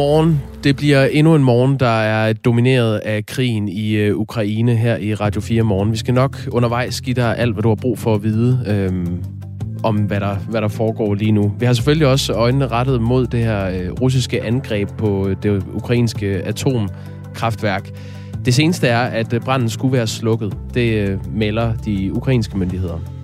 Godmorgen. Det bliver endnu en morgen, der er domineret af krigen i øh, Ukraine her i Radio 4 morgen. Vi skal nok undervejs give dig alt, hvad du har brug for at vide øhm, om, hvad der, hvad der foregår lige nu. Vi har selvfølgelig også øjnene rettet mod det her øh, russiske angreb på øh, det ukrainske atomkraftværk. Det seneste er, at øh, branden skulle være slukket. Det øh, melder de ukrainske myndigheder.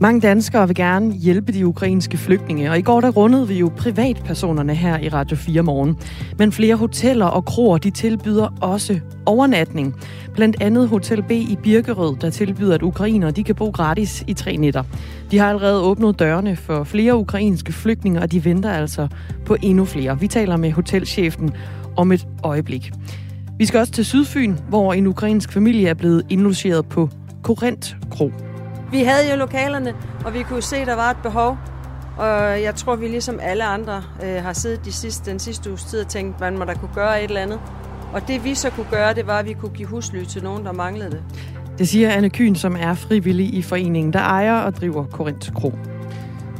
Mange danskere vil gerne hjælpe de ukrainske flygtninge, og i går der rundede vi jo privatpersonerne her i Radio 4 morgen. Men flere hoteller og kroer, de tilbyder også overnatning. Blandt andet Hotel B i Birkerød, der tilbyder, at ukrainere de kan bo gratis i tre nætter. De har allerede åbnet dørene for flere ukrainske flygtninge, og de venter altså på endnu flere. Vi taler med hotelchefen om et øjeblik. Vi skal også til Sydfyn, hvor en ukrainsk familie er blevet indlogeret på Korent Kro. Vi havde jo lokalerne, og vi kunne se, at der var et behov. Og jeg tror, vi ligesom alle andre øh, har siddet de sidste, den sidste uges tid og tænkt, hvad man der kunne gøre et eller andet. Og det vi så kunne gøre, det var, at vi kunne give husly til nogen, der manglede det. Det siger Anne Kyn, som er frivillig i foreningen, der ejer og driver Korint Kro.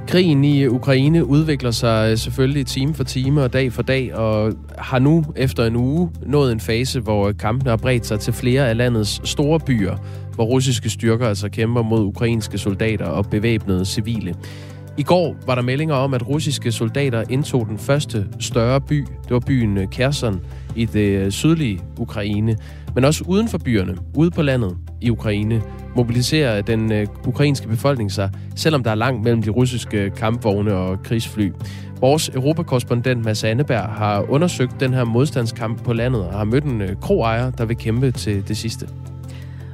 Krigen i Ukraine udvikler sig selvfølgelig time for time og dag for dag, og har nu efter en uge nået en fase, hvor kampene har bredt sig til flere af landets store byer, hvor russiske styrker altså kæmper mod ukrainske soldater og bevæbnede civile. I går var der meldinger om, at russiske soldater indtog den første større by. Det var byen Kherson i det øh, sydlige Ukraine. Men også uden for byerne, ude på landet i Ukraine, mobiliserer den øh, ukrainske befolkning sig, selvom der er langt mellem de russiske kampvogne og krigsfly. Vores europakorrespondent Mads Anneberg har undersøgt den her modstandskamp på landet og har mødt en øh, kroejer, der vil kæmpe til det sidste.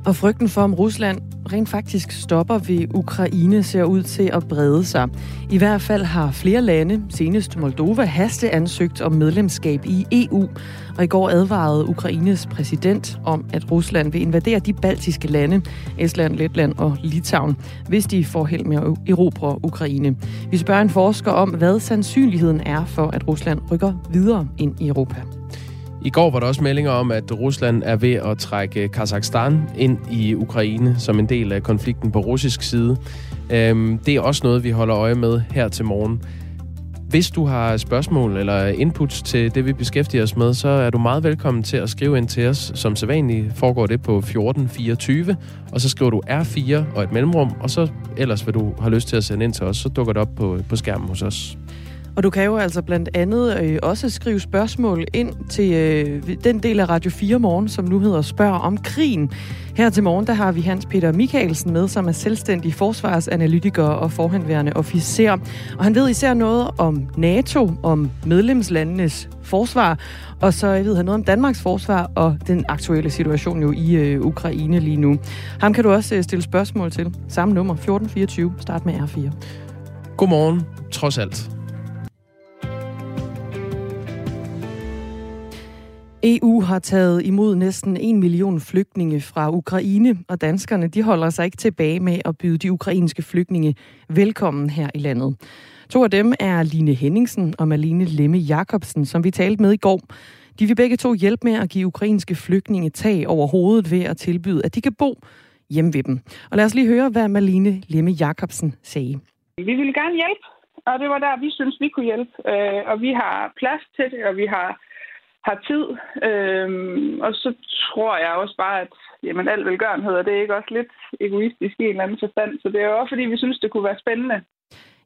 Og frygten for, om Rusland rent faktisk stopper ved Ukraine, ser ud til at brede sig. I hvert fald har flere lande, senest Moldova, haste ansøgt om medlemskab i EU. Og i går advarede Ukraines præsident om, at Rusland vil invadere de baltiske lande, Estland, Letland og Litauen, hvis de får held med at erobre Ukraine. Vi spørger en forsker om, hvad sandsynligheden er for, at Rusland rykker videre ind i Europa. I går var der også meldinger om, at Rusland er ved at trække Kazakhstan ind i Ukraine som en del af konflikten på russisk side. Øhm, det er også noget, vi holder øje med her til morgen. Hvis du har spørgsmål eller inputs til det, vi beskæftiger os med, så er du meget velkommen til at skrive ind til os. Som sædvanligt foregår det på 1424, og så skriver du R4 og et mellemrum, og så ellers, hvad du har lyst til at sende ind til os, så dukker det op på, på skærmen hos os. Og du kan jo altså blandt andet øh, også skrive spørgsmål ind til øh, den del af Radio 4 Morgen, som nu hedder Spørg om krigen. Her til morgen, der har vi Hans Peter Michaelsen med, som er selvstændig forsvarsanalytiker og forhenværende officer. Og han ved især noget om NATO, om medlemslandenes forsvar, og så ved han noget om Danmarks forsvar og den aktuelle situation jo i øh, Ukraine lige nu. Ham kan du også øh, stille spørgsmål til. Samme nummer, 1424, start med R4. Godmorgen, trods alt. EU har taget imod næsten en million flygtninge fra Ukraine, og danskerne de holder sig ikke tilbage med at byde de ukrainske flygtninge velkommen her i landet. To af dem er Line Henningsen og Malene Lemme Jacobsen, som vi talte med i går. De vil begge to hjælpe med at give ukrainske flygtninge tag over hovedet ved at tilbyde, at de kan bo hjemme ved dem. Og lad os lige høre, hvad Malene Lemme Jacobsen sagde. Vi vil gerne hjælpe, og det var der, vi synes, vi kunne hjælpe. Øh, og vi har plads til det, og vi har har tid. Øhm, og så tror jeg også bare, at jamen, al velgørenhed, og det er ikke også lidt egoistisk i en eller anden forstand. Så det er jo også, fordi vi synes, det kunne være spændende.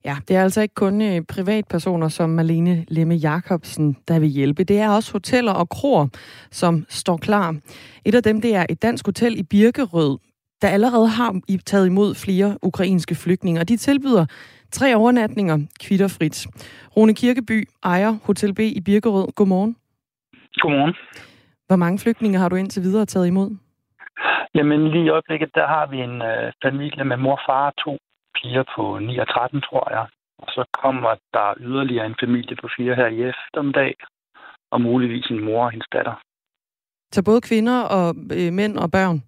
Ja, det er altså ikke kun øh, privatpersoner som Malene Lemme Jacobsen, der vil hjælpe. Det er også hoteller og kroer, som står klar. Et af dem, det er et dansk hotel i Birkerød, der allerede har taget imod flere ukrainske flygtninge, og de tilbyder tre overnatninger kvitterfrit. Rune Kirkeby ejer Hotel B i Birkerød. Godmorgen. Godmorgen. Hvor mange flygtninge har du indtil videre taget imod? Jamen lige i øjeblikket, der har vi en øh, familie med mor, far og to piger på 9 og 13, tror jeg. Og så kommer der yderligere en familie på fire her i eftermiddag, og muligvis en mor og hendes datter. Så både kvinder og øh, mænd og børn?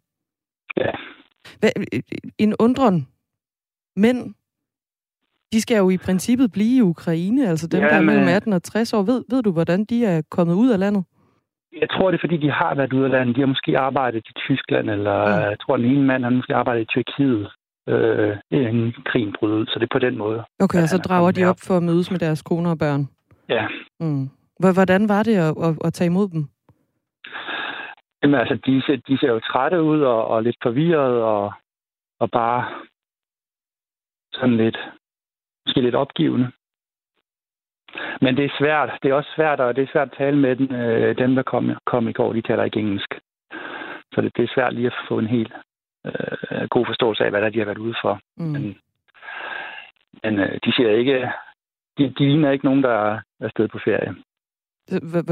Ja. Hvad, øh, en undren. Mænd, de skal jo i princippet blive i Ukraine, altså dem, ja, der er mellem 18 og 60 år. Ved, ved du, hvordan de er kommet ud af landet? Jeg tror, det er, fordi de har været ude af landet. De har måske arbejdet i Tyskland, eller ja. jeg tror, den ene mand har måske arbejdet i Tyrkiet, øh, inden krigen brød ud. Så det er på den måde. Okay, og så drager de op for at mødes med deres koner og børn? Ja. Mm. Hvordan var det at, at, at tage imod dem? Jamen altså, de, ser, de ser jo trætte ud og, og lidt forvirret og, og bare sådan lidt, måske lidt opgivende. Men det er svært. Det er også svært, og det er svært at tale med den, øh, dem, der kom, kom i går. De taler ikke engelsk. Så det, det er svært lige at få en helt øh, god forståelse af, hvad der de har været ude for. Mm. Men, men øh, de siger ikke... De, de ligner ikke nogen, der er afsted på ferie.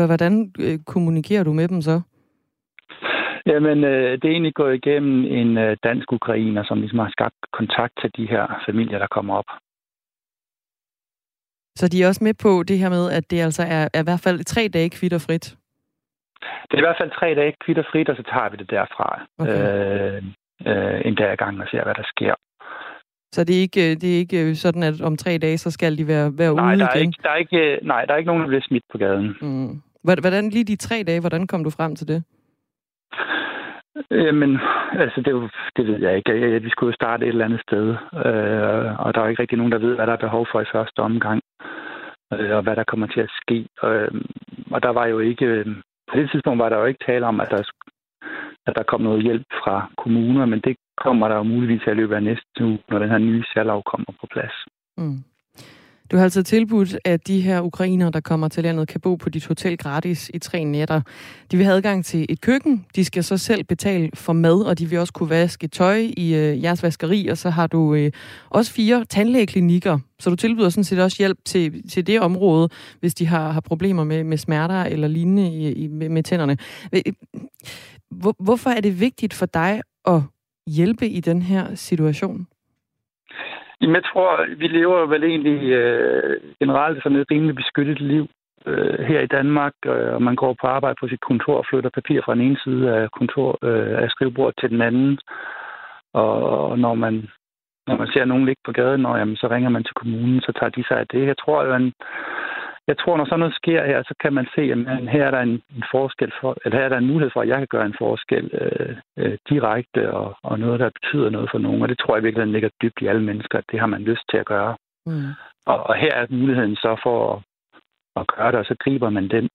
Hvordan øh, kommunikerer du med dem så? Jamen, øh, det er egentlig gået igennem en øh, dansk ukrainer, som ligesom har skabt kontakt til de her familier, der kommer op. Så de er også med på det her med, at det altså er, er i hvert fald tre dage kvitterfrit? Det er i hvert fald tre dage kvitterfrit, og så tager vi det derfra. Okay. Øh, øh, en dag ad gangen og ser, hvad der sker. Så det er ikke, det er ikke sådan, at om tre dage, så skal de være, være nej, ude der er igen? Ikke, der er ikke, nej, der er ikke nogen, der bliver smidt på gaden. Mm. Hvordan lige de tre dage, hvordan kom du frem til det? Øh, Jamen, altså, det, det ved jeg ikke. Vi skulle jo starte et eller andet sted, øh, og der er ikke rigtig nogen, der ved, hvad der er behov for i første omgang, øh, og hvad der kommer til at ske. Øh, og der var jo ikke... Øh, på det tidspunkt var der jo ikke tale om, at der, at der kom noget hjælp fra kommuner, men det kommer der jo muligvis til at løbe af næste uge, når den her nye særlov kommer på plads. Mm. Du har altså tilbudt, at de her ukrainere, der kommer til landet, kan bo på dit hotel gratis i tre nætter. De vil have adgang til et køkken. De skal så selv betale for mad, og de vil også kunne vaske tøj i øh, jeres vaskeri. Og så har du øh, også fire tandlægeklinikker, så du tilbyder sådan set også hjælp til, til det område, hvis de har, har problemer med, med smerter eller lignende i, i, med, med tænderne. Hvor, hvorfor er det vigtigt for dig at hjælpe i den her situation? Jamen, jeg tror, vi lever vel egentlig øh, generelt sådan et rimelig beskyttet liv øh, her i Danmark, øh, og man går på arbejde på sit kontor og flytter papir fra den ene side af, kontor, øh, af skrivebordet til den anden. Og, og når man når man ser nogen ligge på gaden, og, jamen, så ringer man til kommunen, så tager de sig af det. Jeg tror, at man, jeg tror, når sådan noget sker her, så kan man se, at her er der en, en forskel for, eller her er der en mulighed for, at jeg kan gøre en forskel øh, øh, direkte, og, og noget, der betyder noget for nogen. Og det tror jeg virkelig ligger dybt i alle mennesker, at det har man lyst til at gøre. Mm. Og, og her er muligheden så for at, at gøre det, og så griber man den.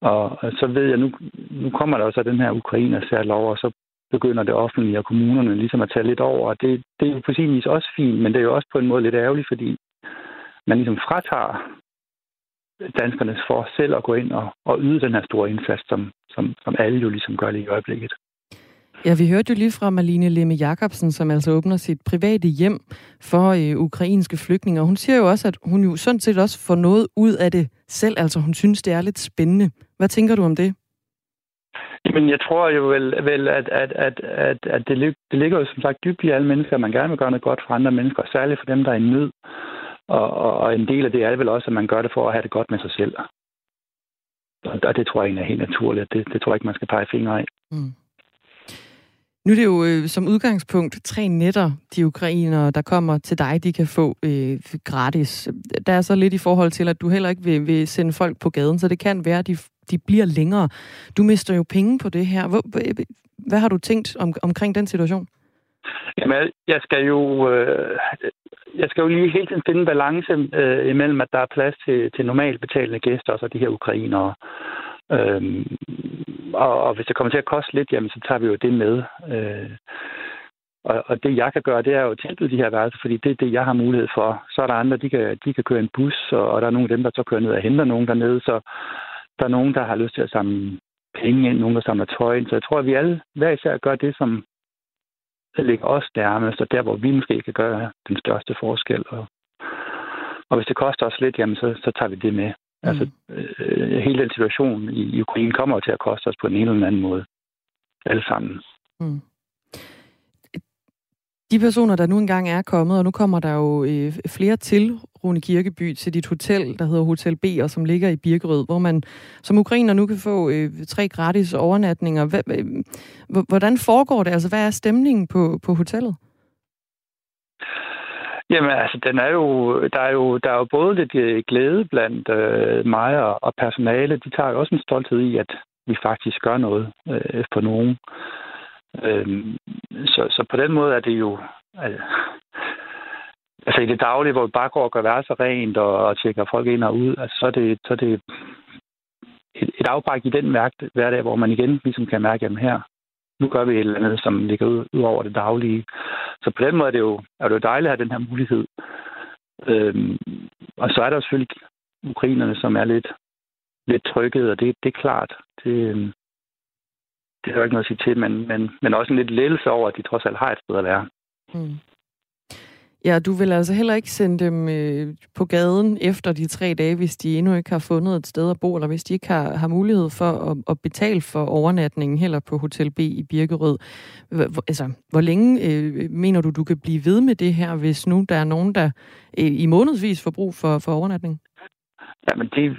Og, og så ved jeg, nu, nu kommer der også den her ukrainer lov, og så begynder det offentlige og kommunerne ligesom at tage lidt over. Og det, det er jo på sin vis også fint, men det er jo også på en måde lidt ærgerligt, fordi man ligesom fratager danskerne for selv at gå ind og, og yde den her store indsats, som, som, som alle jo ligesom gør lige i øjeblikket. Ja, vi hørte jo lige fra Marlene Lemme Jacobsen, som altså åbner sit private hjem for øh, ukrainske flygtninge. Hun siger jo også, at hun jo sådan set også får noget ud af det selv. Altså hun synes, det er lidt spændende. Hvad tænker du om det? Jamen, jeg tror jo vel, vel at, at, at, at, at det, det ligger jo som sagt dybt i alle mennesker, at man gerne vil gøre noget godt for andre mennesker, særligt for dem, der er i nød. Og, og, og en del af det er vel også, at man gør det for at have det godt med sig selv. Og, og det tror jeg egentlig er helt naturligt. Det, det tror jeg ikke, man skal pege fingre af. Mm. Nu er det jo øh, som udgangspunkt tre netter, de ukrainere, der kommer til dig, de kan få øh, gratis. Der er så lidt i forhold til, at du heller ikke vil, vil sende folk på gaden, så det kan være, at de, de bliver længere. Du mister jo penge på det her. Hvor, øh, hvad har du tænkt om, omkring den situation? Jamen, jeg skal jo, øh, jeg skal jo lige hele tiden finde en balance øh, imellem, at der er plads til, til normalt betalende gæster, og så de her ukrainere. Øhm, og, og hvis det kommer til at koste lidt, jamen, så tager vi jo det med. Øh, og, og det, jeg kan gøre, det er jo at tilbyde de her værelser, fordi det er det, jeg har mulighed for. Så er der andre, de kan, de kan køre en bus, og, og der er nogle af dem, der så kører ned og henter nogen dernede. Så der er nogen, der har lyst til at samle penge ind, nogen, der samler tøj ind. Så jeg tror, at vi alle hver især gør det, som ligger os nærmest, og der, hvor vi måske kan gøre den største forskel. Og, og hvis det koster os lidt, jamen, så, så tager vi det med. Mm. Altså, øh, hele den situation i, i Ukraine kommer til at koste os på en eller anden måde. Alle sammen. Mm. De personer, der nu engang er kommet, og nu kommer der jo øh, flere til Rune Kirkeby, til dit hotel, der hedder Hotel B, og som ligger i Birkerød, hvor man som ukrainer nu kan få øh, tre gratis overnatninger. H- h- hvordan foregår det? Altså, hvad er stemningen på, på hotellet? Jamen, altså, den er jo, der, er jo, der er jo både lidt øh, glæde blandt øh, mig og, og personale. De tager jo også en stolthed i, at vi faktisk gør noget øh, for nogen. Øhm, så, så på den måde er det jo... Altså, altså i det daglige, hvor vi bare går og gør værelser rent og, og tjekker folk ind og ud, altså, så er det, så er det et, et afbræk i den mærke hverdag, hvor man igen ligesom kan mærke, at her, nu gør vi et eller andet, som ligger ud, ud over det daglige. Så på den måde er det jo, er det jo dejligt at have den her mulighed. Øhm, og så er der selvfølgelig ukrainerne, som er lidt, lidt trykket, og det, det er klart. Det, øhm, det er jo ikke noget at sige til, men, men, men også en lidt lettelse over, at de trods alt har et sted at være. Mm. Ja, du vil altså heller ikke sende dem øh, på gaden efter de tre dage, hvis de endnu ikke har fundet et sted at bo, eller hvis de ikke har, har mulighed for at, at betale for overnatningen heller på Hotel B i Birkerød. Hvor, altså, hvor længe øh, mener du, du kan blive ved med det her, hvis nu der er nogen, der øh, i månedsvis får brug for, for overnatning? Men det,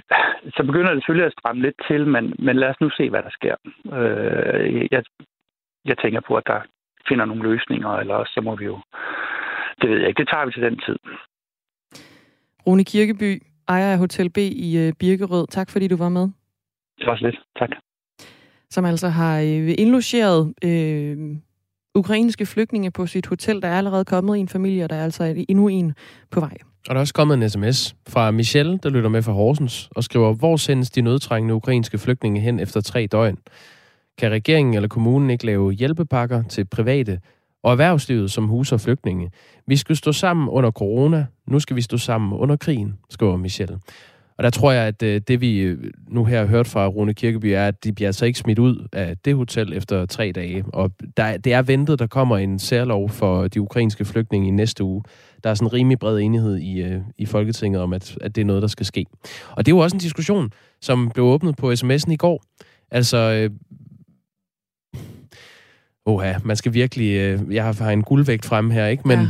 så begynder det selvfølgelig at stramme lidt til, men, men lad os nu se, hvad der sker. Øh, jeg, jeg tænker på, at der finder nogle løsninger, eller også så må vi jo... Det ved jeg ikke. Det tager vi til den tid. Rune Kirkeby, ejer af Hotel B i øh, Birkerød. Tak fordi du var med. Det var lidt. Tak. Som altså har øh, indlogeret øh, ukrainske flygtninge på sit hotel. Der er allerede kommet en familie, og der er altså endnu en på vej. Og der er også kommet en sms fra Michelle, der lytter med fra Horsens, og skriver, hvor sendes de nødtrængende ukrainske flygtninge hen efter tre døgn? Kan regeringen eller kommunen ikke lave hjælpepakker til private og erhvervslivet, som huser flygtninge? Vi skal stå sammen under corona, nu skal vi stå sammen under krigen, skriver Michelle. Og der tror jeg, at øh, det vi øh, nu her har hørt fra Rune Kirkeby, er, at de bliver altså ikke smidt ud af det hotel efter tre dage. Og der, det er ventet, der kommer en særlov for de ukrainske flygtninge i næste uge. Der er sådan en rimelig bred enighed i, øh, i Folketinget om, at, at det er noget, der skal ske. Og det er jo også en diskussion, som blev åbnet på sms'en i går. Altså, Oha, man skal virkelig... Øh, jeg har en guldvægt frem her, ikke? Men ja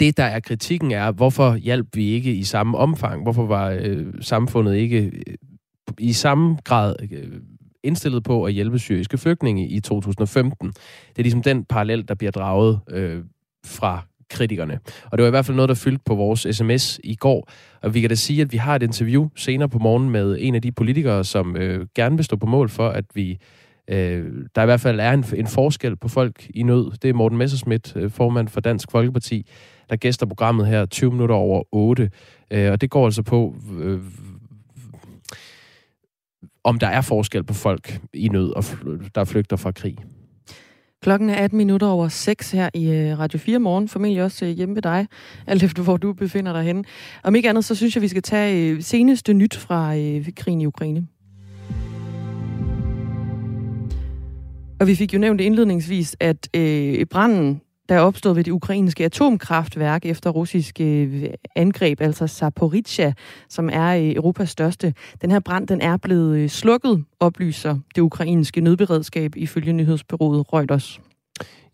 det, der er kritikken, er, hvorfor hjalp vi ikke i samme omfang? Hvorfor var øh, samfundet ikke øh, i samme grad øh, indstillet på at hjælpe syriske flygtninge i 2015? Det er ligesom den parallel, der bliver draget øh, fra kritikerne. Og det var i hvert fald noget, der fyldte på vores sms i går. Og vi kan da sige, at vi har et interview senere på morgen med en af de politikere, som øh, gerne vil stå på mål for, at vi øh, der i hvert fald er en, en forskel på folk i nød. Det er Morten Messerschmidt, øh, formand for Dansk Folkeparti, der gæster programmet her 20 minutter over 8. Øh, og det går altså på, øh, om der er forskel på folk i nød, og der flygter fra krig. Klokken er 18 minutter over 6 her i øh, Radio 4 morgen. Formentlig også øh, hjemme ved dig, alt efter hvor du befinder dig henne. Om ikke andet, så synes jeg, vi skal tage øh, seneste nyt fra krigen i Ukraine. Og vi fik jo nævnt indledningsvis, at øh, branden, der er opstået ved det ukrainske atomkraftværk efter russiske øh, angreb, altså Zaporizhia, som er øh, Europas største. Den her brand, den er blevet øh, slukket, oplyser det ukrainske nødberedskab ifølge nyhedsbyrået Reuters.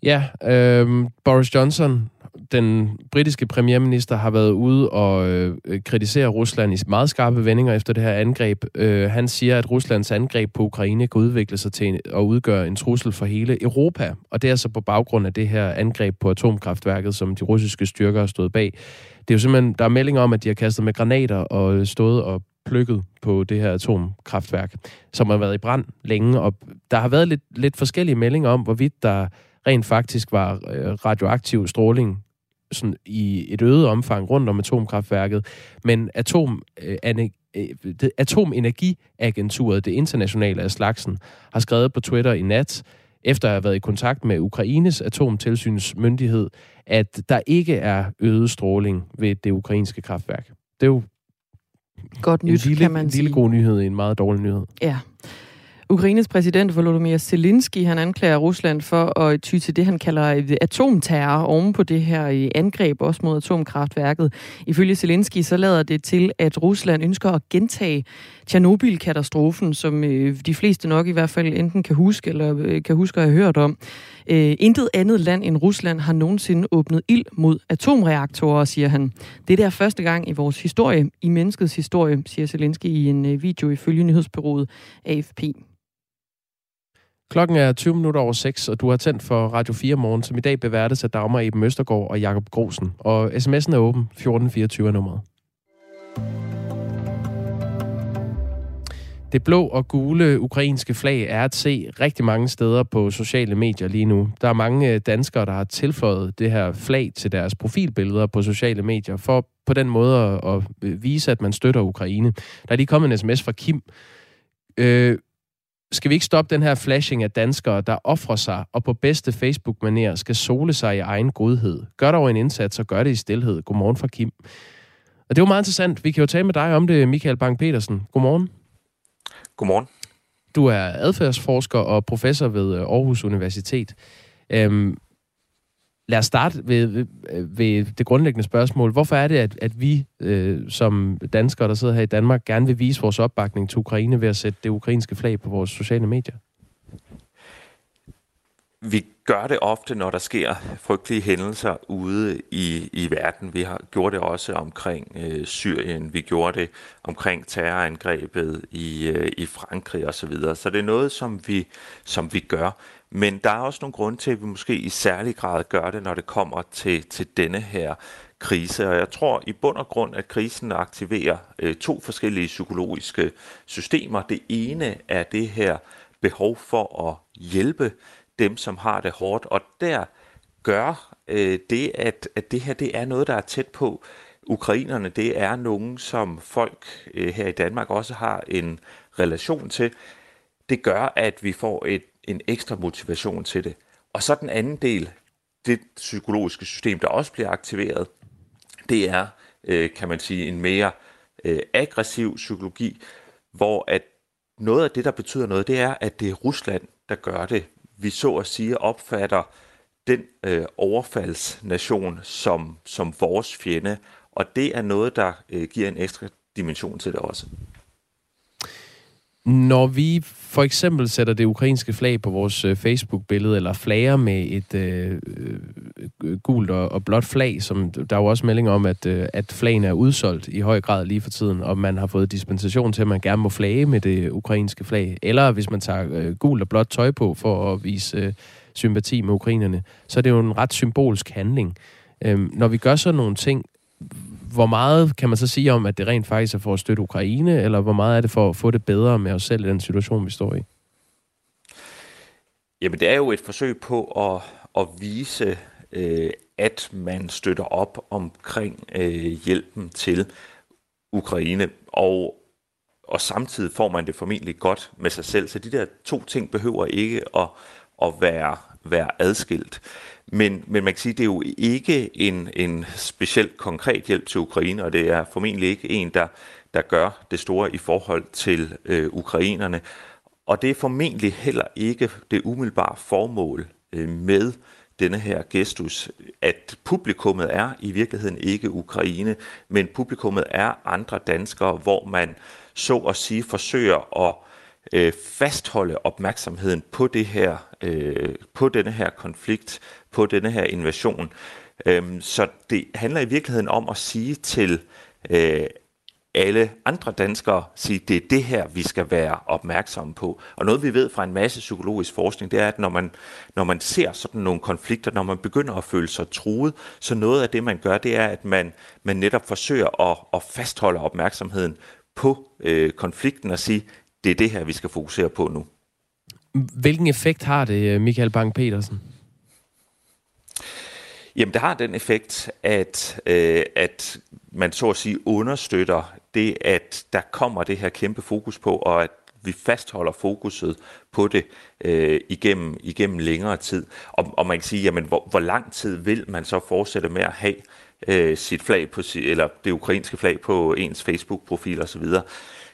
Ja, øh, Boris Johnson den britiske premierminister har været ude og øh, kritisere Rusland i meget skarpe vendinger efter det her angreb. Øh, han siger, at Ruslands angreb på Ukraine kan udvikle sig til at udgøre en trussel for hele Europa. Og det er altså på baggrund af det her angreb på atomkraftværket, som de russiske styrker har stået bag. Det er jo simpelthen, der er meldinger om, at de har kastet med granater og øh, stået og plukket på det her atomkraftværk, som har været i brand længe. Og der har været lidt, lidt forskellige meldinger om, hvorvidt der rent faktisk var øh, radioaktiv stråling sådan i et øget omfang rundt om atomkraftværket, men atom, øh, øh, det, Atomenergiagenturet, det internationale af slagsen, har skrevet på Twitter i nat, efter at have været i kontakt med Ukraines atomtilsynsmyndighed, at der ikke er øget stråling ved det ukrainske kraftværk. Det er jo Godt nyt, lille, kan man en sige. lille god nyhed i en meget dårlig nyhed. Ja. Ukraines præsident Volodymyr Zelensky, han anklager Rusland for at ty til det, han kalder atomterror oven på det her øh, angreb, også mod atomkraftværket. Ifølge Zelensky, så lader det til, at Rusland ønsker at gentage Tjernobyl-katastrofen, som øh, de fleste nok i hvert fald enten kan huske eller øh, kan huske at have hørt om. Intet andet land end Rusland har nogensinde åbnet ild mod atomreaktorer, siger han. Det er der første gang i vores historie, i menneskets historie, siger Zelensky i en video ifølge nyhedsbyrået AFP. Klokken er 20 minutter over 6, og du har tændt for Radio 4 morgen, som i dag beværtes af Dagmar Eben Østergaard og Jakob Grosen. Og sms'en er åben 1424 nummeret. Det blå og gule ukrainske flag er at se rigtig mange steder på sociale medier lige nu. Der er mange øh, danskere, der har tilføjet det her flag til deres profilbilleder på sociale medier, for på den måde at, at vise, at man støtter Ukraine. Der er lige kommet en sms fra Kim. Øh, skal vi ikke stoppe den her flashing af danskere, der offrer sig og på bedste Facebook-manér skal sole sig i egen godhed? Gør dog en indsats og gør det i stillhed. Godmorgen fra Kim. Og det var meget interessant. Vi kan jo tale med dig om det, Michael Bang-Petersen. Godmorgen. Godmorgen. Du er adfærdsforsker og professor ved øh, Aarhus Universitet. Øhm, lad os starte ved, ved, ved det grundlæggende spørgsmål. Hvorfor er det, at, at vi øh, som danskere, der sidder her i Danmark, gerne vil vise vores opbakning til Ukraine ved at sætte det ukrainske flag på vores sociale medier? Vi gør det ofte, når der sker frygtelige hændelser ude i, i verden. Vi har gjort det også omkring øh, Syrien, vi gjorde det omkring terrorangrebet i, øh, i Frankrig osv. Så, videre. så det er noget, som vi, som vi gør. Men der er også nogle grunde til, at vi måske i særlig grad gør det, når det kommer til, til denne her krise. Og jeg tror i bund og grund, at krisen aktiverer øh, to forskellige psykologiske systemer. Det ene er det her behov for at hjælpe dem, som har det hårdt. Og der gør øh, det, at, at det her det er noget, der er tæt på ukrainerne. Det er nogen, som folk øh, her i Danmark også har en relation til. Det gør, at vi får et, en ekstra motivation til det. Og så den anden del, det psykologiske system, der også bliver aktiveret, det er, øh, kan man sige, en mere øh, aggressiv psykologi, hvor at noget af det, der betyder noget, det er, at det er Rusland, der gør det vi så at sige opfatter den øh, overfaldsnation som, som vores fjende, og det er noget, der øh, giver en ekstra dimension til det også. Når vi for eksempel sætter det ukrainske flag på vores øh, Facebook-billede, eller flager med et øh, øh, gult og, og blåt flag, som der er jo også meldinger om, at, øh, at flagene er udsolgt i høj grad lige for tiden, og man har fået dispensation til, at man gerne må flage med det ukrainske flag. Eller hvis man tager øh, gult og blåt tøj på for at vise øh, sympati med ukrainerne, så er det jo en ret symbolsk handling. Øhm, når vi gør sådan nogle ting, hvor meget kan man så sige om, at det rent faktisk er for at støtte Ukraine, eller hvor meget er det for at få det bedre med os selv i den situation, vi står i? Jamen, det er jo et forsøg på at, at vise, øh, at man støtter op omkring øh, hjælpen til Ukraine, og, og samtidig får man det formentlig godt med sig selv. Så de der to ting behøver ikke at, at være, være adskilt. Men, men man kan sige, at det er jo ikke en, en specielt konkret hjælp til Ukraine, og det er formentlig ikke en, der, der gør det store i forhold til øh, ukrainerne. Og det er formentlig heller ikke det umiddelbare formål øh, med denne her gestus, at publikummet er i virkeligheden ikke Ukraine, men publikummet er andre danskere, hvor man så at sige forsøger at øh, fastholde opmærksomheden på det her, øh, på denne her konflikt, på denne her invasion. Øhm, så det handler i virkeligheden om at sige til øh, alle andre danskere, sige, det er det her, vi skal være opmærksomme på. Og noget vi ved fra en masse psykologisk forskning, det er, at når man, når man ser sådan nogle konflikter, når man begynder at føle sig truet, så noget af det, man gør, det er, at man, man netop forsøger at, at fastholde opmærksomheden på øh, konflikten og sige, det er det her, vi skal fokusere på nu. Hvilken effekt har det, Michael Bang-Petersen? Jamen, det har den effekt, at, øh, at man så at sige understøtter det, at der kommer det her kæmpe fokus på, og at vi fastholder fokuset på det øh, igennem, igennem længere tid. Og, og man kan sige, jamen, hvor, hvor lang tid vil man så fortsætte med at have øh, sit flag på, eller det ukrainske flag på ens Facebook-profil osv.,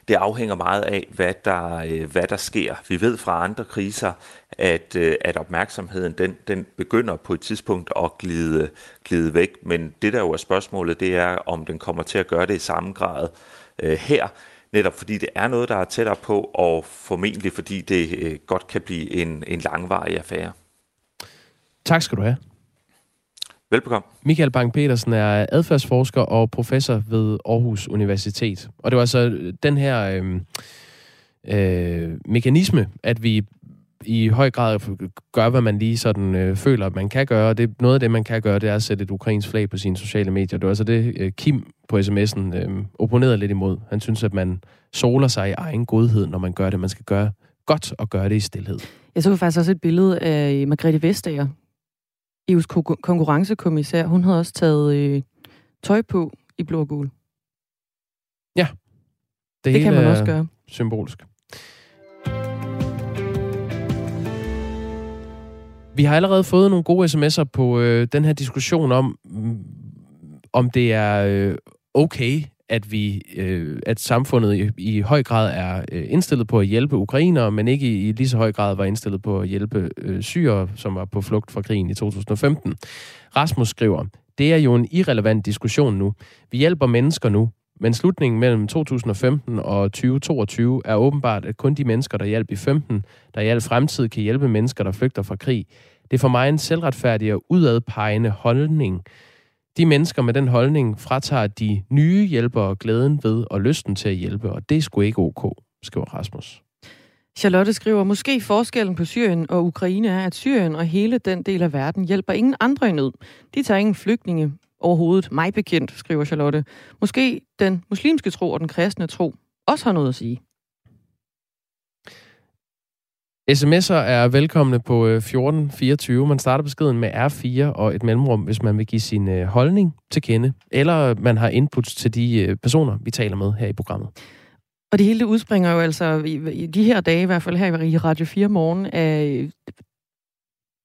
det afhænger meget af, hvad der, øh, hvad der sker. Vi ved fra andre kriser, at, øh, at opmærksomheden den, den begynder på et tidspunkt at glide, glide væk. Men det der jo er spørgsmålet, det er, om den kommer til at gøre det i samme grad øh, her. Netop fordi det er noget, der er tættere på, og formentlig fordi det øh, godt kan blive en, en langvarig affære. Tak skal du have. Velbekomme. Michael Bang-Petersen er adfærdsforsker og professor ved Aarhus Universitet. Og det var altså den her øh, øh, mekanisme, at vi i høj grad gør, hvad man lige sådan øh, føler, at man kan gøre. Det, noget af det, man kan gøre, det er at sætte et ukrainsk flag på sine sociale medier. Det var altså det, øh, Kim på sms'en øh, opponerede lidt imod. Han synes, at man soler sig i egen godhed, når man gør det. Man skal gøre godt og gøre det i stillhed. Jeg så faktisk også et billede af Margrethe Vestager, EU's konkurrencekommissær. Hun havde også taget øh, tøj på i blå og gul. Ja. Det, det kan man også gøre. Symbolisk. Vi har allerede fået nogle gode sms'er på øh, den her diskussion om, mm, om det er øh, okay, at vi, øh, at samfundet i, i høj grad er øh, indstillet på at hjælpe ukrainere, men ikke i, i lige så høj grad var indstillet på at hjælpe øh, syre, som var på flugt fra krigen i 2015. Rasmus skriver, det er jo en irrelevant diskussion nu. Vi hjælper mennesker nu, men slutningen mellem 2015 og 2022 er åbenbart, at kun de mennesker, der hjalp i 15, der i al fremtid kan hjælpe mennesker, der flygter fra krig. Det er for mig en selvretfærdig og udadpegende holdning. De mennesker med den holdning fratager de nye hjælpere glæden ved og lysten til at hjælpe, og det er sgu ikke ok, skriver Rasmus. Charlotte skriver, måske forskellen på Syrien og Ukraine er, at Syrien og hele den del af verden hjælper ingen andre i nød. De tager ingen flygtninge overhovedet. Mig bekendt, skriver Charlotte. Måske den muslimske tro og den kristne tro også har noget at sige. SMS'er er velkomne på øh, 1424. Man starter beskeden med R4 og et mellemrum, hvis man vil give sin øh, holdning til kende, eller man har input til de øh, personer, vi taler med her i programmet. Og det hele det udspringer jo altså i, de her dage, i hvert fald her i Radio 4 morgen, af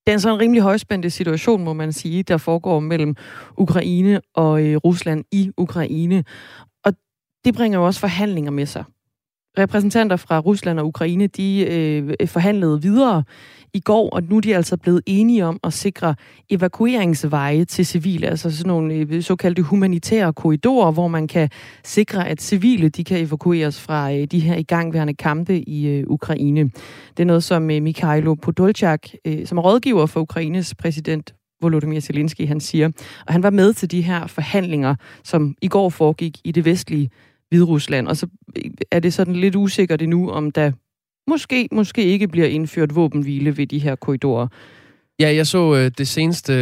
den sådan en rimelig højspændte situation, må man sige, der foregår mellem Ukraine og Rusland i Ukraine. Og det bringer jo også forhandlinger med sig repræsentanter fra Rusland og Ukraine, de øh, forhandlede videre i går, og nu er de altså blevet enige om at sikre evakueringsveje til civile, altså sådan nogle øh, såkaldte humanitære korridorer, hvor man kan sikre, at civile de kan evakueres fra øh, de her igangværende kampe i øh, Ukraine. Det er noget, som øh, Mikhailo Podolchak, øh, som er rådgiver for Ukraines præsident Volodymyr Zelensky, han siger. Og han var med til de her forhandlinger, som i går foregik i det vestlige Hviderusland. Og så øh, er det sådan lidt usikkert endnu, om der måske, måske ikke bliver indført våbenhvile ved de her korridorer. Ja, jeg så øh, det seneste,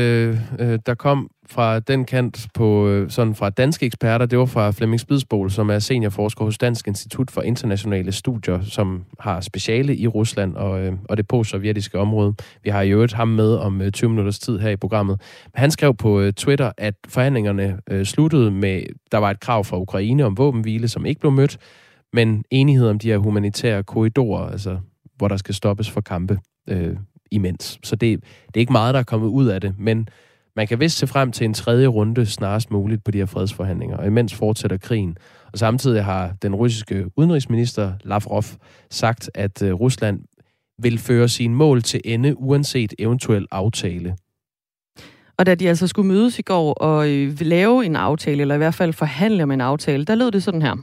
øh, der kom fra den kant på øh, sådan fra danske eksperter, det var fra Flemming Spidsbol, som er seniorforsker hos Dansk Institut for Internationale Studier, som har speciale i Rusland og, øh, og det post-sovjetiske område. Vi har i øvrigt ham med om øh, 20 minutters tid her i programmet. Han skrev på Twitter, at forhandlingerne sluttede med, der var et krav fra Ukraine om våbenhvile, som ikke blev mødt, men enighed om de her humanitære korridorer, altså hvor der skal stoppes for kampe øh, imens. Så det, det er ikke meget, der er kommet ud af det, men man kan vist se frem til en tredje runde snarest muligt på de her fredsforhandlinger, og imens fortsætter krigen. Og samtidig har den russiske udenrigsminister Lavrov sagt, at øh, Rusland vil føre sine mål til ende uanset eventuel aftale. Og da de altså skulle mødes i går og øh, lave en aftale, eller i hvert fald forhandle om en aftale, der lød det sådan her.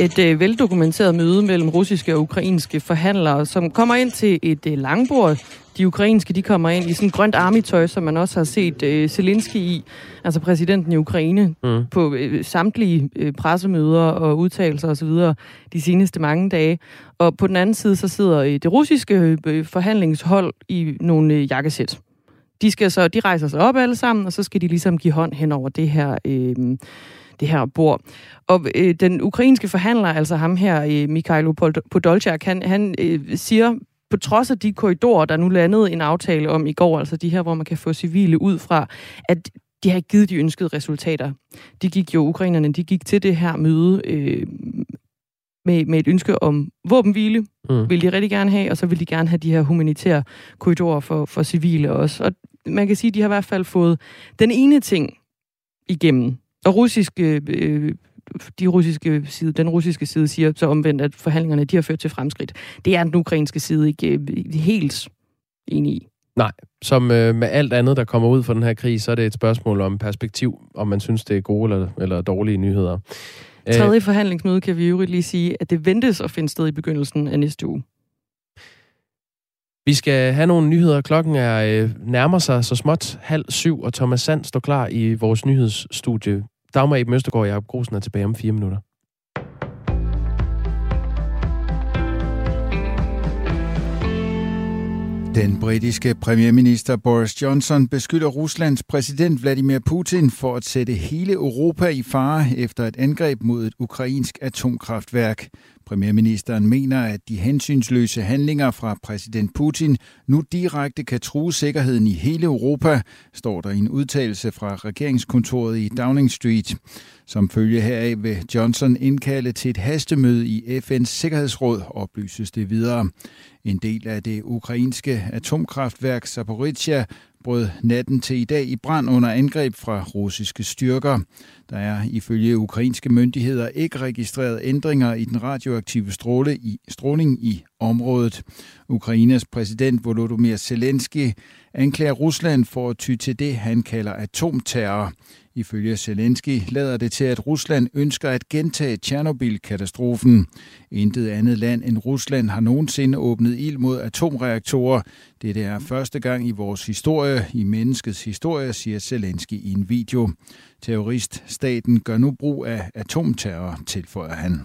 Et øh, veldokumenteret møde mellem russiske og ukrainske forhandlere, som kommer ind til et øh, langbord. De ukrainske de kommer ind i sådan grønt armitøj, som man også har set øh, Zelensky i, altså præsidenten i Ukraine, mm. på øh, samtlige øh, pressemøder og udtalelser osv. de seneste mange dage. Og på den anden side, så sidder øh, det russiske øh, forhandlingshold i nogle øh, jakkesæt. De, skal så, de rejser sig op alle sammen, og så skal de ligesom give hånd hen over det her, øh, det her bord. Og øh, den ukrainske forhandler, altså ham her, øh, Mikhailo Podolchak, han, han øh, siger, på trods af de korridorer, der nu landede en aftale om i går, altså de her, hvor man kan få civile ud fra, at de har ikke givet de ønskede resultater. De gik jo, ukrainerne, de gik til det her møde øh, med, med et ønske om våbenhvile, mm. vil de rigtig gerne have, og så vil de gerne have de her humanitære korridorer for, for civile også. Og man kan sige, at de har i hvert fald fået den ene ting igennem. Og russiske, øh, de russiske side, den russiske side siger så omvendt, at forhandlingerne de har ført til fremskridt. Det er den ukrainske side ikke øh, helt enig i. Nej, som øh, med alt andet, der kommer ud fra den her krig, så er det et spørgsmål om perspektiv, om man synes, det er gode eller, eller dårlige nyheder. Tredje forhandlingsmøde kan vi jo lige sige, at det ventes at finde sted i begyndelsen af næste uge. Vi skal have nogle nyheder. Klokken er øh, nærmer sig så småt halv syv, og Thomas Sand står klar i vores nyhedsstudie. Dagmar Eben Østergaard og Jacob Grosen er tilbage om fire minutter. Den britiske premierminister Boris Johnson beskylder Ruslands præsident Vladimir Putin for at sætte hele Europa i fare efter et angreb mod et ukrainsk atomkraftværk. Premierministeren mener, at de hensynsløse handlinger fra præsident Putin nu direkte kan true sikkerheden i hele Europa, står der i en udtalelse fra regeringskontoret i Downing Street. Som følge heraf vil Johnson indkalde til et hastemøde i FN's Sikkerhedsråd, oplyses det videre. En del af det ukrainske atomkraftværk Zaporizhia brød natten til i dag i brand under angreb fra russiske styrker. Der er ifølge ukrainske myndigheder ikke registreret ændringer i den radioaktive stråle i, stråling i området. Ukraines præsident Volodymyr Zelensky anklager Rusland for at ty til det, han kalder atomterror. Ifølge Zelensky lader det til, at Rusland ønsker at gentage Tjernobyl-katastrofen. Intet andet land end Rusland har nogensinde åbnet ild mod atomreaktorer. Det er første gang i vores historie, i menneskets historie, siger Zelensky i en video. Terroriststaten gør nu brug af atomterror, tilføjer han.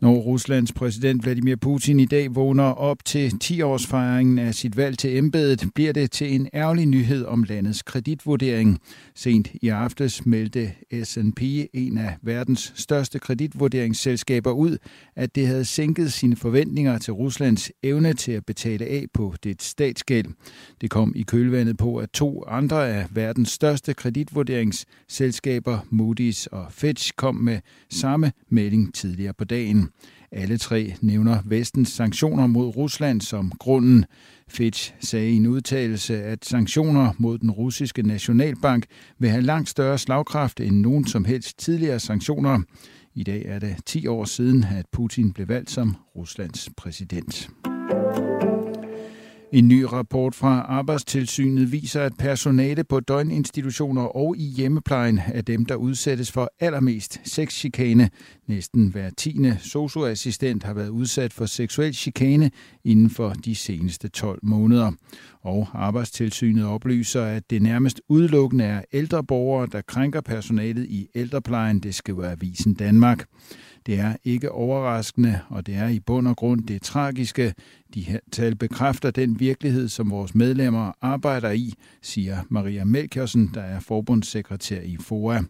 Når Ruslands præsident Vladimir Putin i dag vågner op til 10-årsfejringen af sit valg til embedet, bliver det til en ærgerlig nyhed om landets kreditvurdering. Sent i aftes meldte S&P, en af verdens største kreditvurderingsselskaber, ud, at det havde sænket sine forventninger til Ruslands evne til at betale af på det statsgæld. Det kom i kølvandet på, at to andre af verdens største kreditvurderingsselskaber, Moody's og Fitch, kom med samme melding tidligere på dagen. Alle tre nævner vestens sanktioner mod Rusland som grunden. Fitch sagde i en udtalelse, at sanktioner mod den russiske nationalbank vil have langt større slagkraft end nogen som helst tidligere sanktioner. I dag er det 10 år siden, at Putin blev valgt som Ruslands præsident. En ny rapport fra Arbejdstilsynet viser, at personale på døgninstitutioner og i hjemmeplejen er dem, der udsættes for allermest sexchikane. Næsten hver tiende socioassistent har været udsat for seksuel chikane inden for de seneste 12 måneder. Og Arbejdstilsynet oplyser, at det nærmest udelukkende er ældre borgere, der krænker personalet i ældreplejen, det skriver Avisen Danmark. Det er ikke overraskende, og det er i bund og grund det tragiske. De her tal bekræfter den virkelighed, som vores medlemmer arbejder i, siger Maria Melkjørsen, der er forbundssekretær i FOA.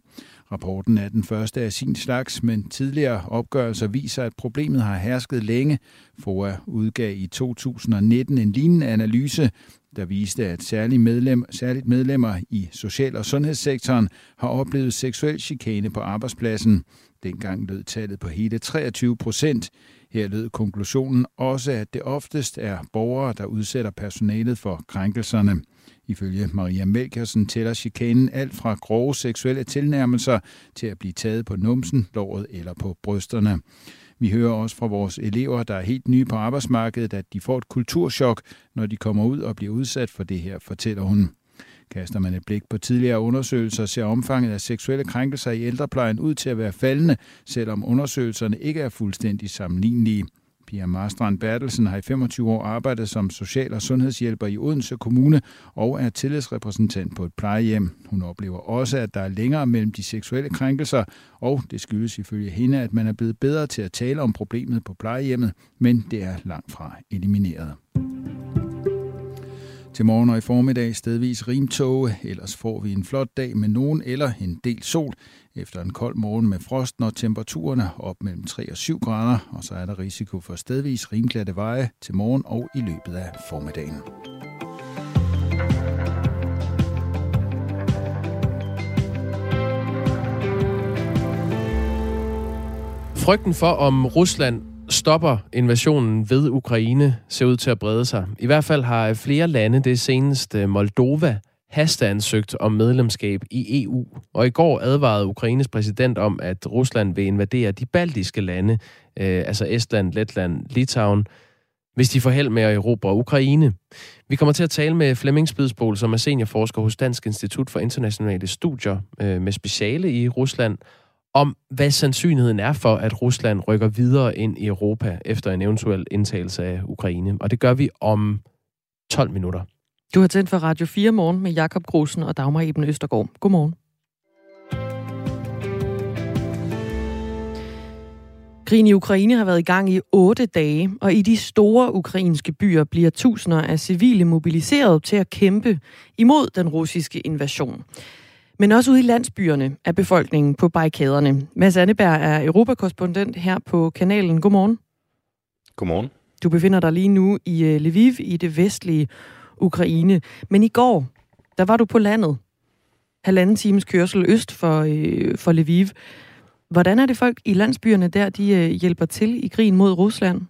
Rapporten er den første af sin slags, men tidligere opgørelser viser, at problemet har hersket længe. FOA udgav i 2019 en lignende analyse, der viste, at særligt, medlem, særligt medlemmer i social- og sundhedssektoren har oplevet seksuel chikane på arbejdspladsen. Dengang lød tallet på hele 23 procent. Her lød konklusionen også, at det oftest er borgere, der udsætter personalet for krænkelserne. Ifølge Maria Melkersen tæller chikanen alt fra grove seksuelle tilnærmelser til at blive taget på numsen, låret eller på brysterne. Vi hører også fra vores elever, der er helt nye på arbejdsmarkedet, at de får et kulturschok, når de kommer ud og bliver udsat for det her, fortæller hun. Kaster man et blik på tidligere undersøgelser, ser omfanget af seksuelle krænkelser i ældreplejen ud til at være faldende, selvom undersøgelserne ikke er fuldstændig sammenlignelige. Pia Marstrand Bertelsen har i 25 år arbejdet som social- og sundhedshjælper i Odense Kommune og er tillidsrepræsentant på et plejehjem. Hun oplever også, at der er længere mellem de seksuelle krænkelser, og det skyldes ifølge hende, at man er blevet bedre til at tale om problemet på plejehjemmet, men det er langt fra elimineret. Til morgen og i formiddag stedvis rimtåge, ellers får vi en flot dag med nogen eller en del sol. Efter en kold morgen med frost når temperaturerne op mellem 3 og 7 grader, og så er der risiko for stedvis rimglatte veje til morgen og i løbet af formiddagen. Frygten for, om Rusland stopper invasionen ved Ukraine, ser ud til at brede sig. I hvert fald har flere lande, det seneste øh, Moldova, hasteansøgt om medlemskab i EU. Og i går advarede Ukraines præsident om, at Rusland vil invadere de baltiske lande, øh, altså Estland, Letland, Litauen, hvis de får held med at erobre Ukraine. Vi kommer til at tale med Flemming Spidsbol, som er seniorforsker hos Dansk Institut for Internationale Studier øh, med speciale i Rusland, om, hvad sandsynligheden er for, at Rusland rykker videre ind i Europa efter en eventuel indtagelse af Ukraine. Og det gør vi om 12 minutter. Du har tændt for Radio 4 morgen med Jakob Grusen og Dagmar Eben Østergaard. Godmorgen. Krigen i Ukraine har været i gang i otte dage, og i de store ukrainske byer bliver tusinder af civile mobiliseret til at kæmpe imod den russiske invasion. Men også ude i landsbyerne er befolkningen på barrikaderne. Mads Anneberg er europakorrespondent her på kanalen. Godmorgen. Godmorgen. Du befinder dig lige nu i øh, Lviv i det vestlige Ukraine. Men i går, der var du på landet. Halvanden times kørsel øst for, øh, for Lviv. Hvordan er det folk i landsbyerne der, de øh, hjælper til i krigen mod Rusland?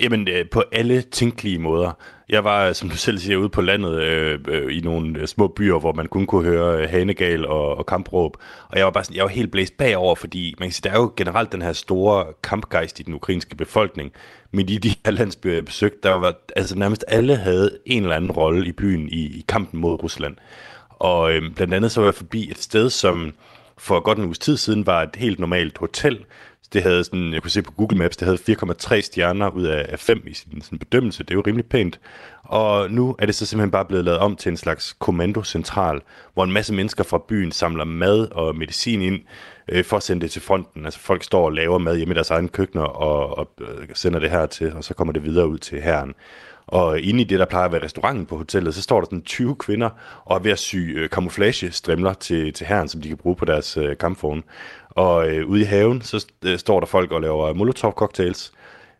Jamen, øh, på alle tænkelige måder. Jeg var, som du selv siger, ude på landet øh, øh, i nogle øh, små byer, hvor man kun kunne høre øh, hanegal og, og kampråb. Og jeg var bare sådan, jeg var helt blæst bagover, fordi man kan sige, der er jo generelt den her store kampgejst i den ukrainske befolkning. Men i de her landsbyer, jeg besøgte, der var altså nærmest alle havde en eller anden rolle i byen i, i kampen mod Rusland. Og øh, blandt andet så var jeg forbi et sted, som for godt en uges tid siden var et helt normalt hotel. Det havde sådan, jeg kunne se på Google Maps, det havde 4,3 stjerner ud af 5 i sin, sådan bedømmelse. Det er jo rimelig pænt. Og nu er det så simpelthen bare blevet lavet om til en slags kommandocentral, hvor en masse mennesker fra byen samler mad og medicin ind øh, for at sende det til fronten. Altså folk står og laver mad hjemme i deres egne køkkener og, og øh, sender det her til, og så kommer det videre ud til herren. Og inde i det, der plejer at være restauranten på hotellet, så står der sådan 20 kvinder og er ved at sy øh, camouflage-strimler til, til herren, som de kan bruge på deres øh, kampvogne. Og øh, ude i haven, så øh, står der folk og laver molotov-cocktails.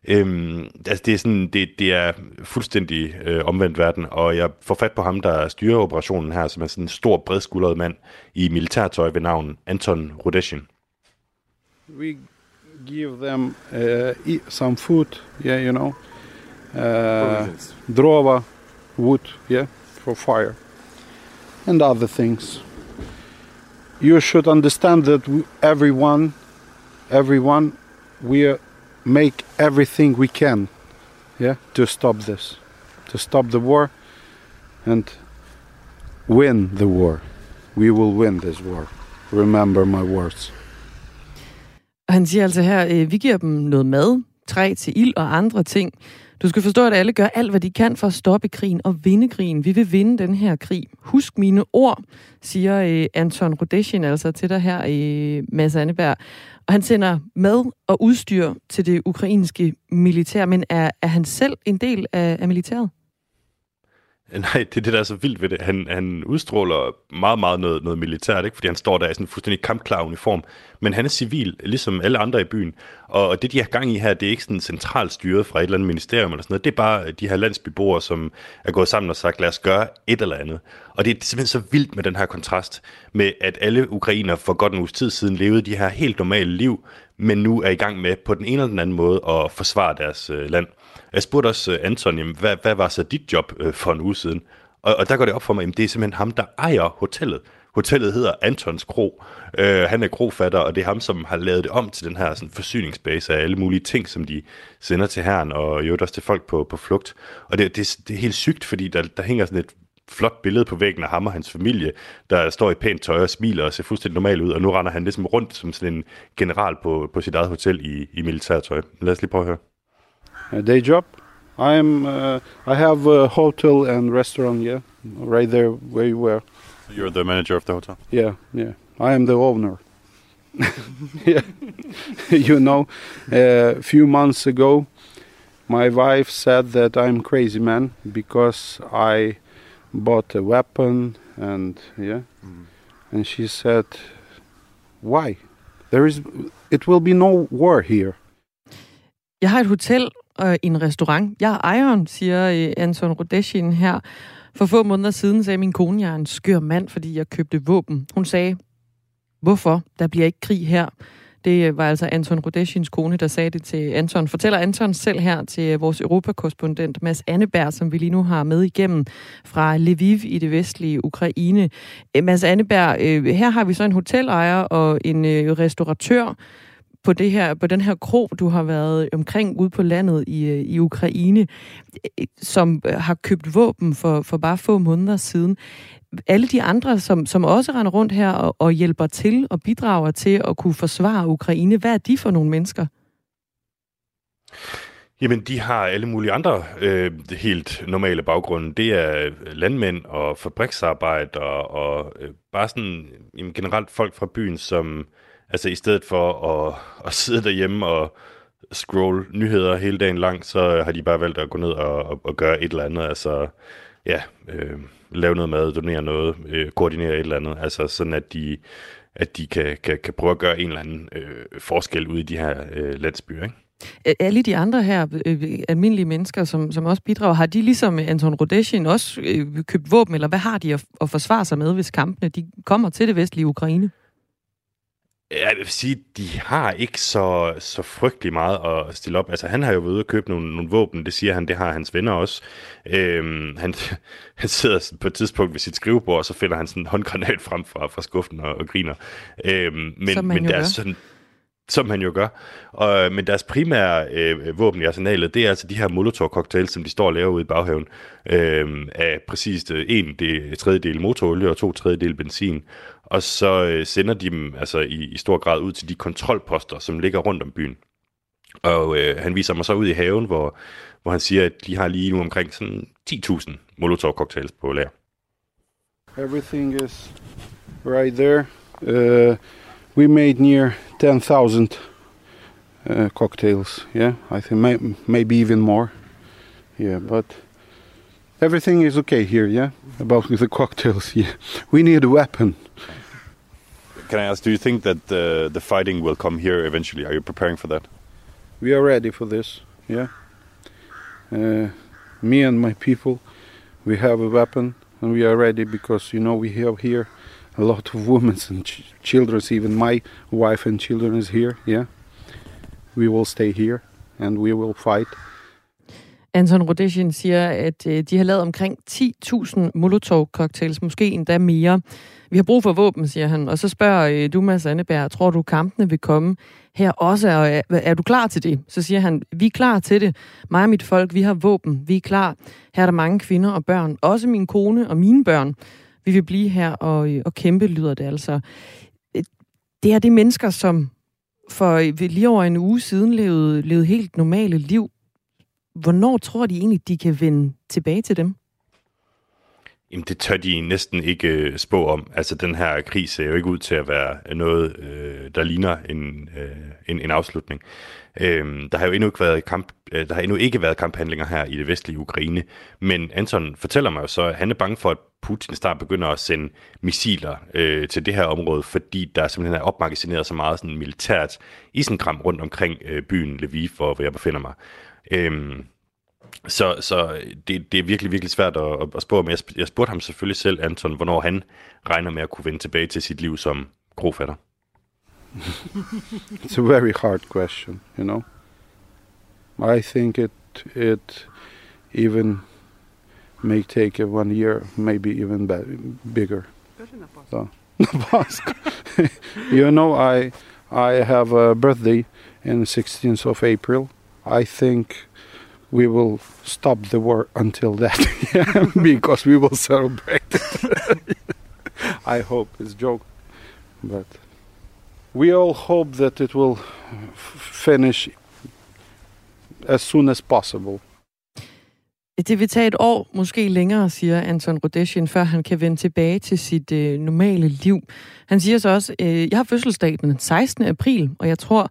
Øhm, altså det er sådan, det, det er fuldstændig øh, omvendt verden, og jeg får fat på ham, der styrer operationen her, som er sådan en stor, bredskuldret mand i militærtøj ved navn Anton Rudeshin. We give them uh, some food, yeah, you know, Uh, drova, wood, yeah, for fire, and other things. You should understand that everyone, everyone, we make everything we can, yeah, to stop this, to stop the war, and win the war. We will win this war. Remember my words. Han siger altså her, øh, vi giver dem noget mad, træ til ild og andre ting. Du skal forstå, at alle gør alt, hvad de kan for at stoppe krigen og vinde krigen. Vi vil vinde den her krig. Husk mine ord, siger øh, Anton Rodeshin altså til dig her i øh, Mads Anneberg. Og han sender mad og udstyr til det ukrainske militær, men er, er han selv en del af, af militæret? Nej, det er det, der er så vildt ved det. Han, han udstråler meget, meget noget, noget militært, ikke? fordi han står der i sådan en fuldstændig kampklar uniform. Men han er civil, ligesom alle andre i byen. Og det, de har gang i her, det er ikke sådan centralt styret fra et eller andet ministerium eller sådan noget. Det er bare de her landsbyboere, som er gået sammen og sagt, lad os gøre et eller andet. Og det er simpelthen så vildt med den her kontrast, med at alle ukrainer for godt en uges tid siden levede de her helt normale liv, men nu er i gang med på den ene eller den anden måde at forsvare deres øh, land. Jeg spurgte også øh, Anton, jamen, hvad, hvad var så dit job øh, for en uge siden? Og, og der går det op for mig, at det er simpelthen ham, der ejer hotellet. Hotellet hedder Antons Kro. Øh, han er krofatter, og det er ham, som har lavet det om til den her sådan, forsyningsbase af alle mulige ting, som de sender til herren, og jo også til folk på, på flugt. Og det, det, det er helt sygt, fordi der, der hænger sådan et flot billede på væggen af ham og hans familie, der står i pænt tøj og smiler og ser fuldstændig normal ud, og nu render han ligesom rundt som sådan en general på, på sit eget hotel i, i militærtøj. Lad os lige prøve at høre. A day job. I'm. Uh, I have a hotel and restaurant. Yeah, right there where you were. You're the manager of the hotel. Yeah, yeah. I am the owner. yeah. you know, a uh, few months ago, my wife said that I'm crazy man because I bought a weapon and yeah, mm. and she said, "Why? There is. It will be no war here." Jeg har et hotel og en restaurant. Jeg er ejeren, siger øh, Anton Rodeshin her. For få måneder siden sagde min kone, jeg er en skør mand, fordi jeg købte våben. Hun sagde, hvorfor? Der bliver ikke krig her. Det øh, var altså Anton Rodeshins kone, der sagde det til Anton. Fortæller Anton selv her til øh, vores europakorrespondent Mads Anneberg, som vi lige nu har med igennem fra Lviv i det vestlige Ukraine. Mads Anneberg, øh, her har vi så en hotelejer og en restauratør, på, det her, på den her kro, du har været omkring ude på landet i, øh, i Ukraine, øh, som øh, har købt våben for, for bare få måneder siden. Alle de andre, som, som også render rundt her og, og hjælper til og bidrager til at kunne forsvare Ukraine, hvad er de for nogle mennesker? Jamen, de har alle mulige andre øh, helt normale baggrunde. Det er landmænd og fabriksarbejdere og øh, bare sådan jamen, generelt folk fra byen, som altså i stedet for at, at sidde derhjemme og scroll nyheder hele dagen lang, så har de bare valgt at gå ned og, og, og gøre et eller andet. Altså, ja, øh, lave noget mad, donere noget, øh, koordinere et eller andet. Altså sådan, at de, at de kan, kan, kan prøve at gøre en eller anden øh, forskel ude i de her øh, landsbyer, ikke? Alle de andre her øh, almindelige mennesker, som, som også bidrager, har de ligesom Anton Rodeshin også øh, købt våben, eller hvad har de at, at forsvare sig med, hvis kampene de kommer til det vestlige Ukraine? Jeg vil sige, de har ikke så, så frygtelig meget at stille op. Altså, han har jo været ude og købe nogle, nogle våben, det siger han, det har hans venner også. Øhm, han, han sidder på et tidspunkt ved sit skrivebord, og så finder han sådan en håndgranat frem fra, fra skuffen og, og griner. Øhm, men, men der er sådan, som han jo gør. Og, øh, men deres primære øh, våben i arsenalet, det er altså de her molotov-cocktails, som de står og laver ude i baghaven, øh, af præcis øh, en del, tredjedel motorolie og to tredjedel benzin. Og så øh, sender de dem altså i, i stor grad ud til de kontrolposter, som ligger rundt om byen. Og øh, han viser mig så ud i haven, hvor, hvor han siger, at de har lige nu omkring sådan 10.000 molotov-cocktails på lager. Everything is right there. Uh, we made near 10,000 uh, cocktails. Yeah, I think may, maybe even more. Yeah, but everything is okay here. Yeah, about the cocktails. Yeah, we need a weapon. Can I ask, do you think that the the fighting will come here eventually? Are you preparing for that? We are ready for this. Yeah. Uh, me and my people, we have a weapon and we are ready because you know we have here a lot of women and ch- children. Even my wife and children is here. Yeah, we will stay here and we will fight. Anton Rodeshin siger, at øh, de har lavet omkring 10.000 Molotov-cocktails, måske endda mere. Vi har brug for våben, siger han. Og så spørger øh, du, Mads Anneberg, tror du, kampene vil komme her også? Og øh, er, er du klar til det? Så siger han, vi er klar til det. Mig og mit folk, vi har våben. Vi er klar. Her er der mange kvinder og børn. Også min kone og mine børn. Vi vil blive her og, øh, og kæmpe, lyder det altså. Øh, det er det mennesker, som for øh, lige over en uge siden levede, levede helt normale liv. Hvornår tror de egentlig, de kan vende tilbage til dem? Jamen, det tør de næsten ikke øh, spå om. Altså, den her krig ser jo ikke ud til at være noget, øh, der ligner en, øh, en, en afslutning. Øh, der har jo endnu ikke været kamp, øh, der har endnu ikke været kamphandlinger her i det vestlige Ukraine, men Anton fortæller mig jo så, at han er bange for, at Putin snart begynder at sende missiler øh, til det her område, fordi der simpelthen er opmagasineret så meget sådan militært isenkram rundt omkring øh, byen Lviv, hvor, hvor jeg befinder mig. Øhm, så, så det, det er virkelig, virkelig svært at, at spå, men jeg, jeg spurgte ham selvfølgelig selv, Anton, hvornår han regner med at kunne vende tilbage til sit liv som grofatter. it's a very hard question, you know. I think it it even may take one year, maybe even bigger. So, you know, I I have a birthday in 16th of April. I think we will stop the war until that because we will celebrate I hope it's joke but we all hope that it will finish as soon as possible det vil tage et år, måske længere, siger Anton Rodeshin, før han kan vende tilbage til sit øh, normale liv. Han siger så også, øh, jeg har fødselsdag den 16. april, og jeg tror,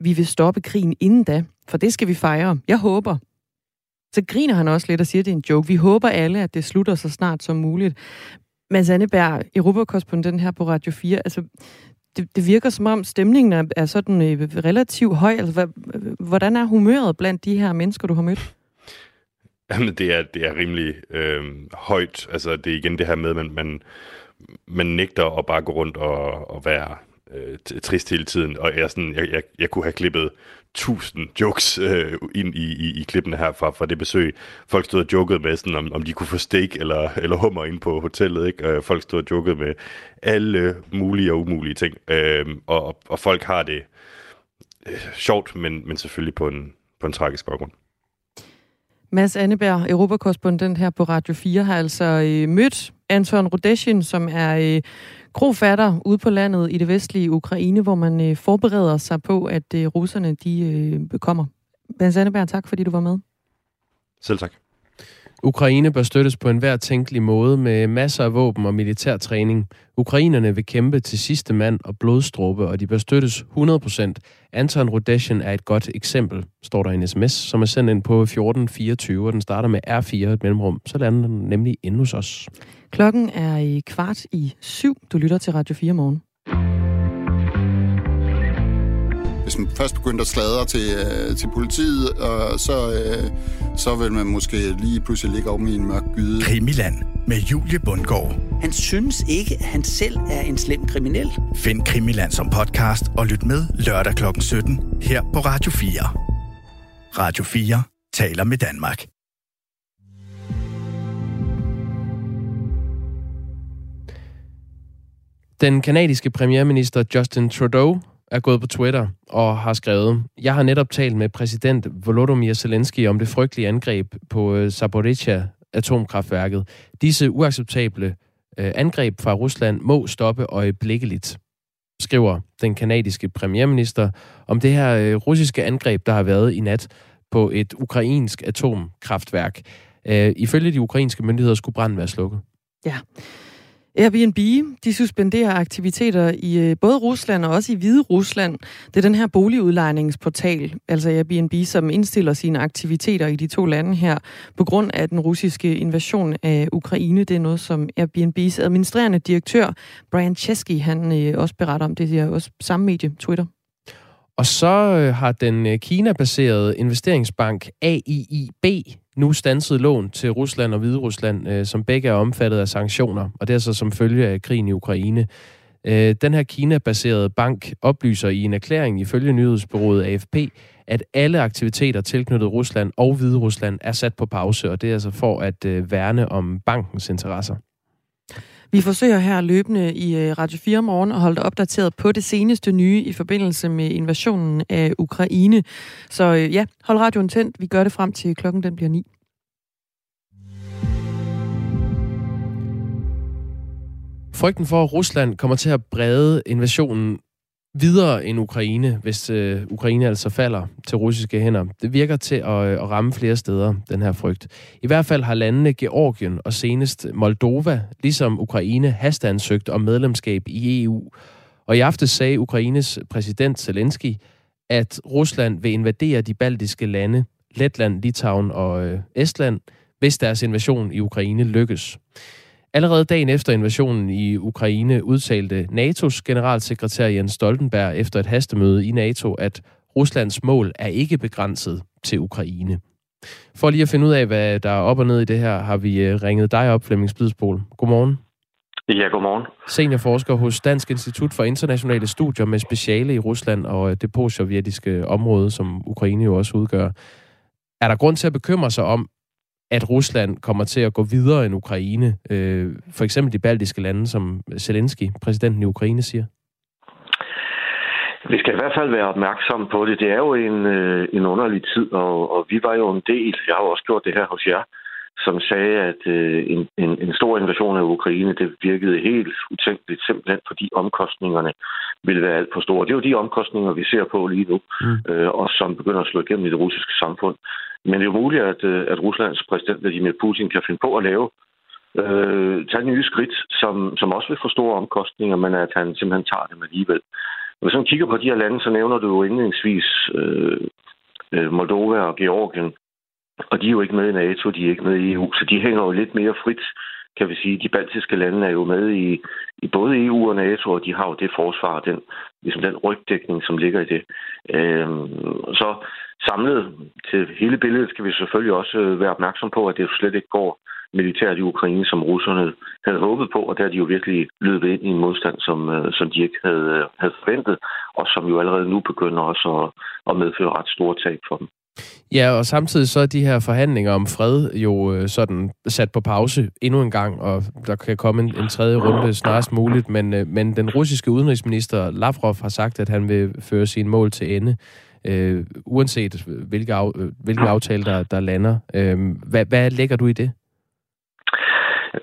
vi vil stoppe krigen inden da, for det skal vi fejre. Jeg håber, så griner han også lidt og siger, at det er en joke. Vi håber alle, at det slutter så snart som muligt. Mads Anneberg, Europakorrespondent her på Radio 4, altså, det, det virker som om stemningen er, er sådan øh, relativt høj. Altså, hvad, øh, hvordan er humøret blandt de her mennesker, du har mødt? Jamen, det er, det er rimelig øh, højt. Altså, det er igen det her med, at man, man, man nægter at bare gå rundt og, og være øh, trist hele tiden. Og jeg, sådan, jeg, jeg, jeg kunne have klippet tusind jokes øh, ind i, i, i klippene her fra, fra det besøg. Folk stod og jokede med, sådan, om, om de kunne få steak eller, eller hummer ind på hotellet. Ikke? Øh, folk stod og jokede med alle mulige og umulige ting. Øh, og, og folk har det øh, sjovt, men, men selvfølgelig på en, på en tragisk baggrund. Mads Anneberg, europakorrespondent her på Radio 4, har altså øh, mødt Anton Rodeshin, som er øh, krofatter ude på landet i det vestlige Ukraine, hvor man øh, forbereder sig på, at øh, russerne de øh, kommer. Ben Sandeberg, tak fordi du var med. Selv tak. Ukraine bør støttes på enhver tænkelig måde med masser af våben og militær træning. Ukrainerne vil kæmpe til sidste mand og blodstråbe, og de bør støttes 100%. Anton Rodeshin er et godt eksempel, står der i en sms, som er sendt ind på 1424, og den starter med R4 et mellemrum. Så lander den nemlig endnu hos os. Klokken er i kvart i syv. Du lytter til Radio 4 morgen. Hvis man først begyndte at sladre til, øh, til politiet, og så, øh, så vil man måske lige pludselig ligge om i en mørk gyde. Krimiland med Julie Bundgaard. Han synes ikke, at han selv er en slem kriminel. Find Krimiland som podcast og lyt med lørdag kl. 17 her på Radio 4. Radio 4 taler med Danmark. Den kanadiske premierminister Justin Trudeau er gået på Twitter og har skrevet, Jeg har netop talt med præsident Volodymyr Zelensky om det frygtelige angreb på øh, Zaporizhia atomkraftværket. Disse uacceptable øh, angreb fra Rusland må stoppe øjeblikkeligt, skriver den kanadiske premierminister om det her øh, russiske angreb, der har været i nat på et ukrainsk atomkraftværk. Øh, ifølge de ukrainske myndigheder skulle branden være slukket. Ja. Airbnb, de suspenderer aktiviteter i øh, både Rusland og også i Hvide Rusland. Det er den her boligudlejningsportal, altså Airbnb, som indstiller sine aktiviteter i de to lande her på grund af den russiske invasion af Ukraine. Det er noget, som Airbnb's administrerende direktør, Brian Chesky, han øh, også beretter om. Det er også samme medie, Twitter. Og så øh, har den Kina-baserede investeringsbank AIIB nu stanset lån til Rusland og Hviderusland, øh, som begge er omfattet af sanktioner, og det er så som følge af krigen i Ukraine. Øh, den her Kina-baserede bank oplyser i en erklæring ifølge nyhedsbyrået AFP, at alle aktiviteter tilknyttet Rusland og Hviderusland er sat på pause, og det er altså for at øh, værne om bankens interesser. Vi forsøger her løbende i øh, Radio 4 morgen at holde dig opdateret på det seneste nye i forbindelse med invasionen af Ukraine. Så øh, ja, hold radioen tændt. Vi gør det frem til klokken den bliver 9. Frygten for, at Rusland kommer til at brede invasionen videre end Ukraine, hvis øh, Ukraine altså falder til russiske hænder. Det virker til at, øh, at ramme flere steder, den her frygt. I hvert fald har landene Georgien og senest Moldova, ligesom Ukraine, hastansøgt om medlemskab i EU. Og i aften sagde Ukraines præsident Zelensky, at Rusland vil invadere de baltiske lande, Letland, Litauen og øh, Estland, hvis deres invasion i Ukraine lykkes. Allerede dagen efter invasionen i Ukraine udtalte NATO's generalsekretær Jens Stoltenberg efter et hastemøde i NATO, at Ruslands mål er ikke begrænset til Ukraine. For lige at finde ud af, hvad der er op og ned i det her, har vi øh, ringet dig op, Flemming Splidsbol. Godmorgen. Ja, godmorgen. Seniorforsker hos Dansk Institut for Internationale Studier med speciale i Rusland og øh, det postsovjetiske område, som Ukraine jo også udgør. Er der grund til at bekymre sig om, at Rusland kommer til at gå videre end Ukraine. Øh, for eksempel de baltiske lande, som Zelensky, præsidenten i Ukraine, siger. Vi skal i hvert fald være opmærksomme på det. Det er jo en, øh, en underlig tid, og, og vi var jo en del, jeg har jo også gjort det her hos jer, som sagde, at øh, en, en, en stor invasion af Ukraine, det virkede helt utænkeligt, simpelthen fordi omkostningerne ville være alt for store. Det er jo de omkostninger, vi ser på lige nu, mm. øh, og som begynder at slå igennem i det russiske samfund. Men det er jo muligt, at, øh, at Ruslands præsident Vladimir Putin kan finde på at lave øh, tage nye skridt, som, som også vil få store omkostninger, men at han simpelthen tager dem alligevel. Hvis man kigger på de her lande, så nævner du jo indledningsvis øh, øh, Moldova og Georgien, og de er jo ikke med i NATO, de er ikke med i EU, så de hænger jo lidt mere frit, kan vi sige. De baltiske lande er jo med i, i både EU og NATO, og de har jo det forsvar, den, ligesom den rygdækning, som ligger i det. Øhm, så samlet til hele billedet skal vi selvfølgelig også øh, være opmærksom på, at det jo slet ikke går militært i Ukraine, som russerne havde håbet på, og der er de jo virkelig løbet ind i en modstand, som, øh, som de ikke havde, øh, havde forventet, og som jo allerede nu begynder også at, at medføre ret store tab for dem. Ja, og samtidig så er de her forhandlinger om fred jo øh, sådan sat på pause endnu en gang, og der kan komme en, en tredje runde snarest muligt, men, øh, men den russiske udenrigsminister Lavrov har sagt, at han vil føre sine mål til ende, øh, uanset hvilke, af, øh, hvilke aftale, der, der lander. Øh, hvad, hvad lægger du i det?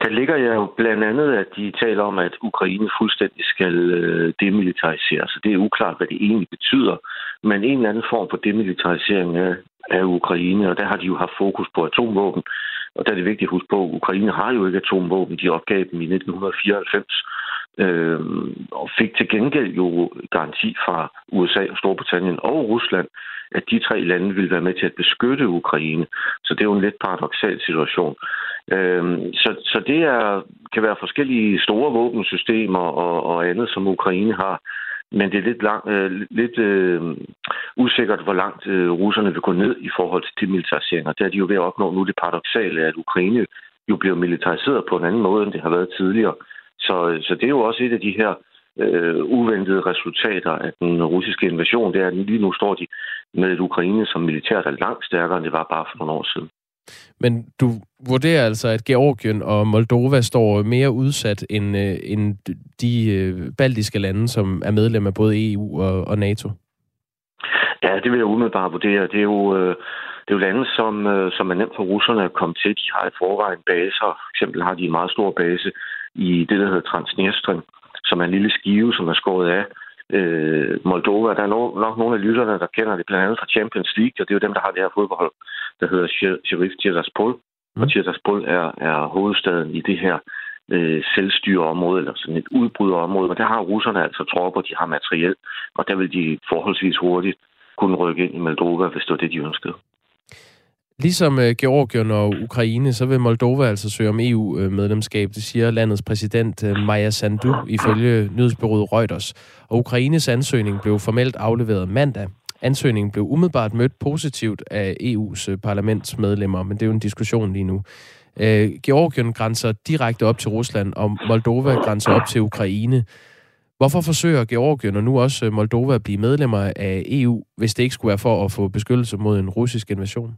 Der ligger jo blandt andet, at de taler om, at Ukraine fuldstændig skal øh, demilitariseres. Det er uklart, hvad det egentlig betyder, men en eller anden form for demilitarisering af, af Ukraine, og der har de jo haft fokus på atomvåben. Og der er det vigtigt at huske på, at Ukraine har jo ikke atomvåben. De opgav dem i 1994 øh, og fik til gengæld jo garanti fra USA og Storbritannien og Rusland, at de tre lande ville være med til at beskytte Ukraine. Så det er jo en lidt paradoxal situation. Øh, så, så det er, kan være forskellige store våbensystemer og, og andet, som Ukraine har. Men det er lidt, lang, øh, lidt øh, usikkert, hvor langt øh, russerne vil gå ned i forhold til demilitarisering. Og det er de jo ved at opnå nu det paradoxale, at Ukraine jo bliver militariseret på en anden måde, end det har været tidligere. Så, øh, så det er jo også et af de her øh, uventede resultater af den russiske invasion. Det er, at lige nu står de med et Ukraine, som militært er langt stærkere, end det var bare for nogle år siden. Men du vurderer altså, at Georgien og Moldova står mere udsat end, øh, end de øh, baltiske lande, som er medlem af både EU og, og NATO? Ja, det vil jeg umiddelbart vurdere. Det er jo, øh, det er jo lande, som, øh, som er nemt for russerne at komme til. De har i forvejen baser. For eksempel har de en meget stor base i det, der hedder Transnistrien, som er en lille skive, som er skåret af øh, Moldova. Der er no, nok nogle af lytterne, der kender det, blandt andet fra Champions League, og det er jo dem, der har det her fodbold, der hedder Sheriff Tiraspol. Mm. Og Tiraspol er, er hovedstaden i det her øh, selvstyreområde, eller sådan et udbryderområde. Og der har russerne altså tropper, de har materiel, og der vil de forholdsvis hurtigt kunne rykke ind i Moldova, hvis det var det, de ønskede. Ligesom øh, Georgien og Ukraine, så vil Moldova altså søge om EU-medlemskab, det siger landets præsident øh, Maja Sandu ifølge nyhedsbyrået Reuters. Og Ukraines ansøgning blev formelt afleveret mandag. Ansøgningen blev umiddelbart mødt positivt af EU's øh, parlamentsmedlemmer, men det er jo en diskussion lige nu. Øh, Georgien grænser direkte op til Rusland, og Moldova grænser op til Ukraine. Hvorfor forsøger Georgien og nu også øh, Moldova at blive medlemmer af EU, hvis det ikke skulle være for at få beskyttelse mod en russisk invasion?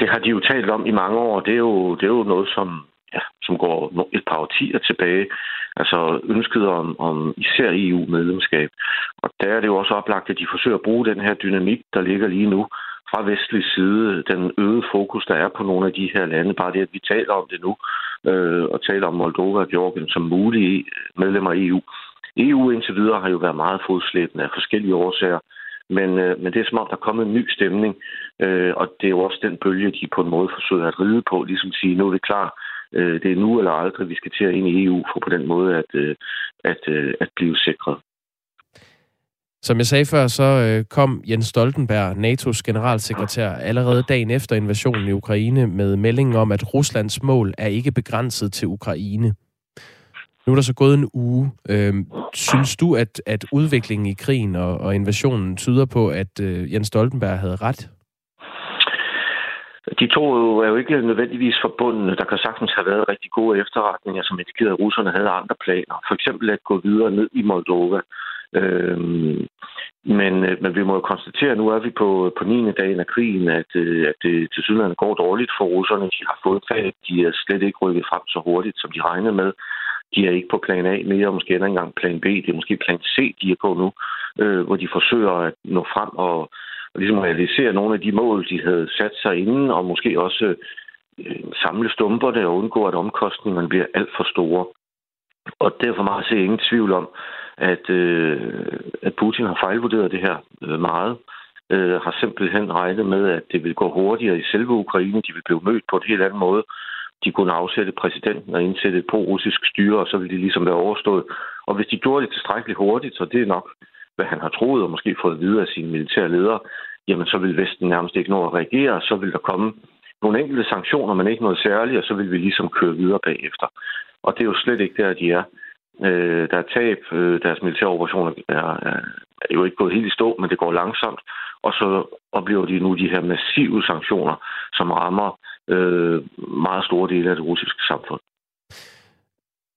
Det har de jo talt om i mange år. Det er jo, det er jo noget, som, ja, som går et par årtier tilbage. Altså ønsket om, om især EU-medlemskab. Og der er det jo også oplagt, at de forsøger at bruge den her dynamik, der ligger lige nu fra vestlig side, den øgede fokus, der er på nogle af de her lande. Bare det, at vi taler om det nu, øh, og taler om Moldova og Georgien som mulige medlemmer af EU. EU indtil videre har jo været meget fodslæbende af forskellige årsager. Men, øh, men det er som om, der er kommet en ny stemning, øh, og det er jo også den bølge, de på en måde forsøger at ride på, ligesom sige, nu er vi klar, øh, det er nu eller aldrig, vi skal til at ind i EU for på den måde at, øh, at, øh, at blive sikret. Som jeg sagde før, så øh, kom Jens Stoltenberg, NATO's generalsekretær, allerede dagen efter invasionen i Ukraine med meldingen om, at Ruslands mål er ikke begrænset til Ukraine. Nu er der så gået en uge. Øhm, synes du, at, at udviklingen i krigen og, og invasionen tyder på, at øh, Jens Stoltenberg havde ret? De to er jo ikke nødvendigvis forbundne. Der kan sagtens have været rigtig gode efterretninger, som indikerede, at russerne havde andre planer. For eksempel at gå videre ned i Moldova. Øhm, men, øh, men vi må jo konstatere, at nu er vi på, på 9. dagen af krigen, at, øh, at det til sydlandet går dårligt for russerne. De har fået fat, De er slet ikke rykket frem så hurtigt, som de regnede med. De er ikke på plan A mere, måske ikke engang plan B. Det er måske plan C, de er på nu, øh, hvor de forsøger at nå frem og, og ligesom realisere nogle af de mål, de havde sat sig inden, og måske også øh, samle stumperne og undgå, at omkostningerne bliver alt for store. Og derfor meget jeg ingen tvivl om, at, øh, at Putin har fejlvurderet det her øh, meget. Øh, har simpelthen regnet med, at det vil gå hurtigere i selve Ukraine. De vil blive mødt på en helt anden måde de kunne afsætte præsidenten og indsætte et pro-russisk styre, og så ville de ligesom være overstået. Og hvis de gjorde det tilstrækkeligt hurtigt, så det er nok, hvad han har troet og måske fået videre af sine militære ledere, jamen så vil Vesten nærmest ikke nå at reagere, så vil der komme nogle enkelte sanktioner, men ikke noget særligt, og så vil vi ligesom køre videre bagefter. Og det er jo slet ikke der, de er. Øh, der er tab. Øh, deres militære operationer er, er jo ikke gået helt i stå, men det går langsomt. Og så oplever de nu de her massive sanktioner, som rammer øh, meget store dele af det russiske samfund.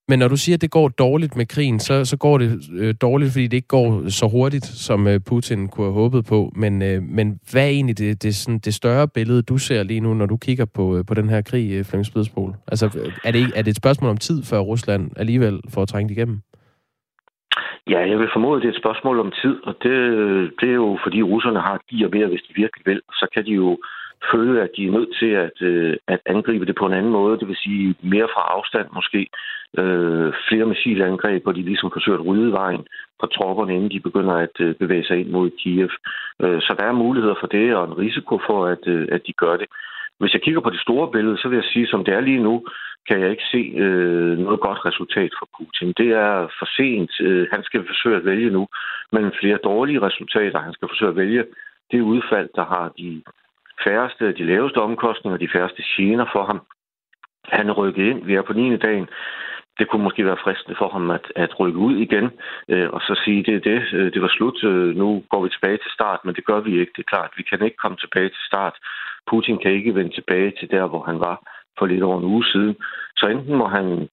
Men når du siger, at det går dårligt med krigen, så, så går det øh, dårligt, fordi det ikke går så hurtigt, som øh, Putin kunne have håbet på. Men, øh, men hvad er egentlig det, det, sådan, det større billede, du ser lige nu, når du kigger på, øh, på den her krig, øh, Flemming Spidsbol? Altså, er det, er det et spørgsmål om tid, før Rusland alligevel får trængt igennem? Ja, jeg vil formode, at det er et spørgsmål om tid, og det, det er jo fordi russerne har og mere, hvis de virkelig vil. Så kan de jo føle, at de er nødt til at, øh, at angribe det på en anden måde. Det vil sige mere fra afstand måske. Øh, flere missilangreb, hvor de ligesom forsøger at rydde vejen for tropperne, inden de begynder at øh, bevæge sig ind mod Kiev. Øh, så der er muligheder for det, og en risiko for, at, øh, at de gør det. Hvis jeg kigger på det store billede, så vil jeg sige, som det er lige nu, kan jeg ikke se øh, noget godt resultat for Putin. Det er for sent. Øh, han skal forsøge at vælge nu mellem flere dårlige resultater. Han skal forsøge at vælge det udfald, der har de færreste, de laveste omkostninger, de færreste gener for ham. Han er rykket ind. Vi er på 9. dagen. Det kunne måske være fristende for ham at, at rykke ud igen øh, og så sige, det er det, øh, det var slut, øh, nu går vi tilbage til start, men det gør vi ikke. Det er klart, vi kan ikke komme tilbage til start. Putin kan ikke vende tilbage til der, hvor han var for lidt over en uge siden. Så enten må han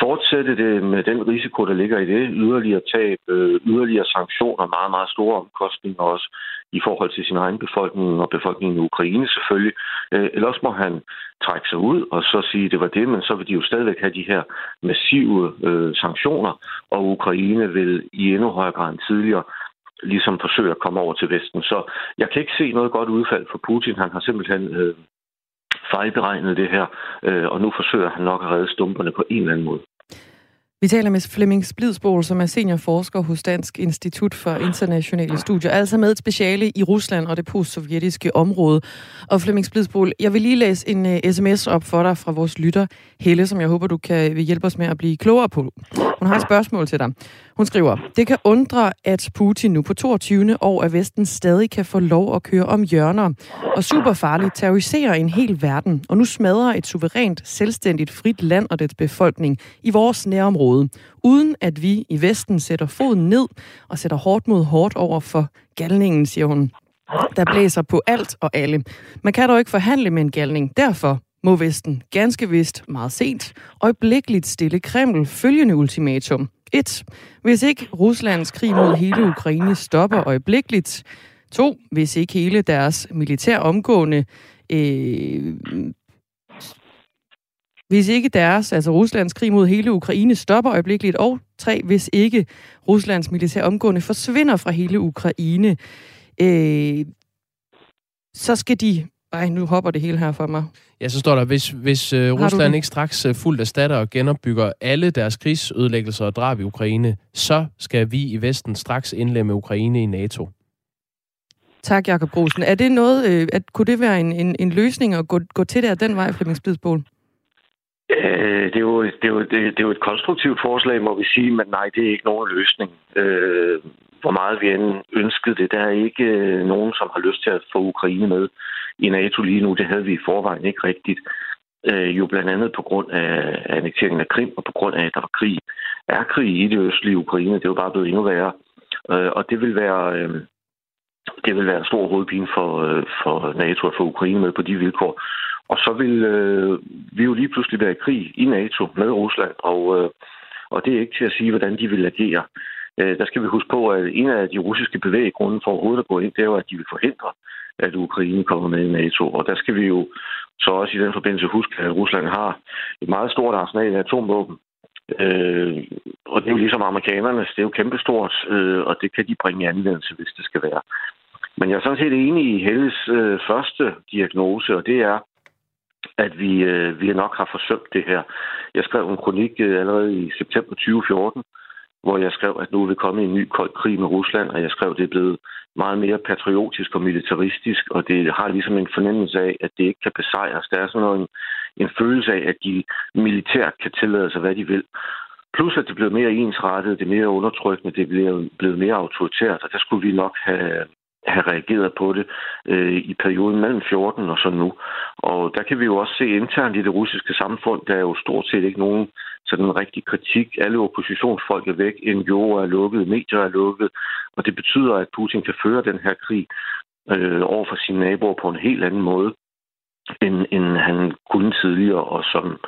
fortsætte det med den risiko, der ligger i det, yderligere tab, øh, yderligere sanktioner, meget, meget store omkostninger også i forhold til sin egen befolkning og befolkningen i Ukraine selvfølgelig. Øh, ellers må han trække sig ud og så sige, at det var det, men så vil de jo stadigvæk have de her massive øh, sanktioner, og Ukraine vil i endnu højere grad end tidligere ligesom forsøge at komme over til Vesten. Så jeg kan ikke se noget godt udfald for Putin. Han har simpelthen øh, fejlberegnet det her, øh, og nu forsøger han nok at redde stumperne på en eller anden måde. Vi taler med Flemming Splidsbol, som er seniorforsker hos Dansk Institut for Internationale Studier, altså med et speciale i Rusland og det postsovjetiske område. Og Flemming Splidsbol, jeg vil lige læse en øh, uh, sms op for dig fra vores lytter, Helle, som jeg håber, du kan hjælpe os med at blive klogere på. Hun har et spørgsmål til dig. Hun skriver, det kan undre, at Putin nu på 22. år af Vesten stadig kan få lov at køre om hjørner og superfarligt terrorisere en hel verden, og nu smadrer et suverænt, selvstændigt, frit land og dets befolkning i vores nærområde, uden at vi i Vesten sætter foden ned og sætter hårdt mod hårdt over for galningen, siger hun der blæser på alt og alle. Man kan dog ikke forhandle med en galning. Derfor må Vesten ganske vist meget sent øjeblikkeligt stille Kreml følgende ultimatum. 1. Hvis ikke Ruslands krig mod hele Ukraine stopper øjeblikkeligt. 2. Hvis ikke hele deres militær omgående øh, hvis ikke deres, altså Ruslands krig mod hele Ukraine, stopper øjeblikkeligt, og tre, hvis ikke Ruslands militær omgående forsvinder fra hele Ukraine, øh, så skal de ej, nu hopper det hele her for mig. Ja, så står der, hvis, hvis uh, Rusland ikke straks uh, fuldt erstatter og genopbygger alle deres krigsødelæggelser og drab i Ukraine, så skal vi i Vesten straks indlemme Ukraine i NATO. Tak, Jakob Brosen. Er det noget, øh, at, kunne det være en, en, en løsning at gå, gå til der den vej, Flemming Spidsbol? Øh, det, er jo, det, er jo, det, det er jo et konstruktivt forslag, må vi sige, men nej, det er ikke nogen løsning. Øh, hvor meget vi end ønskede det. Der er ikke øh, nogen, som har lyst til at få Ukraine med i NATO lige nu. Det havde vi i forvejen ikke rigtigt. Øh, jo blandt andet på grund af annekteringen af Krim, og på grund af, at der var krig. Er krig i det østlige Ukraine, det er jo bare blevet endnu værre. Øh, og det vil være... Øh, det vil være en stor hovedpine for, øh, for NATO at få Ukraine med på de vilkår. Og så vil øh, vi jo lige pludselig være i krig i NATO med Rusland, og, øh, og det er ikke til at sige, hvordan de vil agere. Øh, der skal vi huske på, at en af de russiske bevæggrunde for overhovedet at gå ind, det er jo, at de vil forhindre, at Ukraine kommer med i NATO. Og der skal vi jo så også i den forbindelse huske, at Rusland har et meget stort arsenal af atomvåben. Øh, og det er jo ligesom amerikanernes, det er jo kæmpestort, øh, og det kan de bringe i anvendelse, hvis det skal være. Men jeg er sådan set enig i Helles øh, første diagnose, og det er, at vi, øh, vi nok har forsømt det her. Jeg skrev en kronik øh, allerede i september 2014, hvor jeg skrev, at nu er vi kommet i en ny kold krig med Rusland, og jeg skrev, at det er blevet meget mere patriotisk og militaristisk, og det har ligesom en fornemmelse af, at det ikke kan besejres. Der er sådan noget, en, en følelse af, at de militært kan tillade sig, hvad de vil. Plus, at det blev mere ensrettet, det er mere undertrykkende, det blev blevet, blevet mere autoritært, og der skulle vi nok have, have reageret på det øh, i perioden mellem 14 og så nu. Og der kan vi jo også se internt i det russiske samfund, der er jo stort set ikke nogen sådan en rigtig kritik. Alle oppositionsfolk er væk, NGO'er er lukket, medier er lukket, og det betyder, at Putin kan føre den her krig øh, over for sine naboer på en helt anden måde end, end han kunne tidligere, og som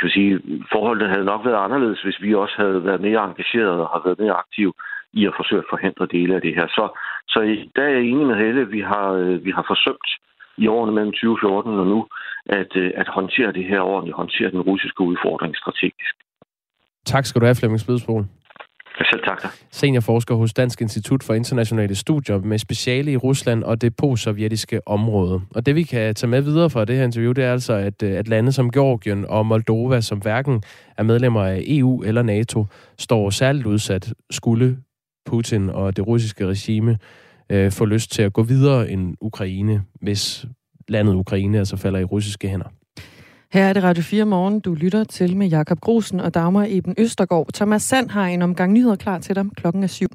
kan sige, forholdene havde nok været anderledes, hvis vi også havde været mere engagerede og har været mere aktive i at forsøge at forhindre dele af det her. Så, så der er jeg enig med Helle, vi har, øh, vi har forsømt i årene mellem 2014 og nu, at, øh, at håndtere det her ordentligt, håndtere den russiske udfordring strategisk. Tak skal du have, Flemming Spødsbol. Selv tak. Seniorforsker hos Dansk Institut for Internationale Studier med speciale i Rusland og det postsovjetiske område. Og det vi kan tage med videre fra det her interview, det er altså, at, øh, at lande som Georgien og Moldova, som hverken er medlemmer af EU eller NATO, står særligt udsat, skulle Putin og det russiske regime øh, få lyst til at gå videre end Ukraine, hvis landet Ukraine altså falder i russiske hænder. Her er det Radio 4 morgen, du lytter til med Jakob Grusen og Dagmar Eben Østergaard. Thomas Sand har en omgang nyheder klar til dig. Klokken er syv.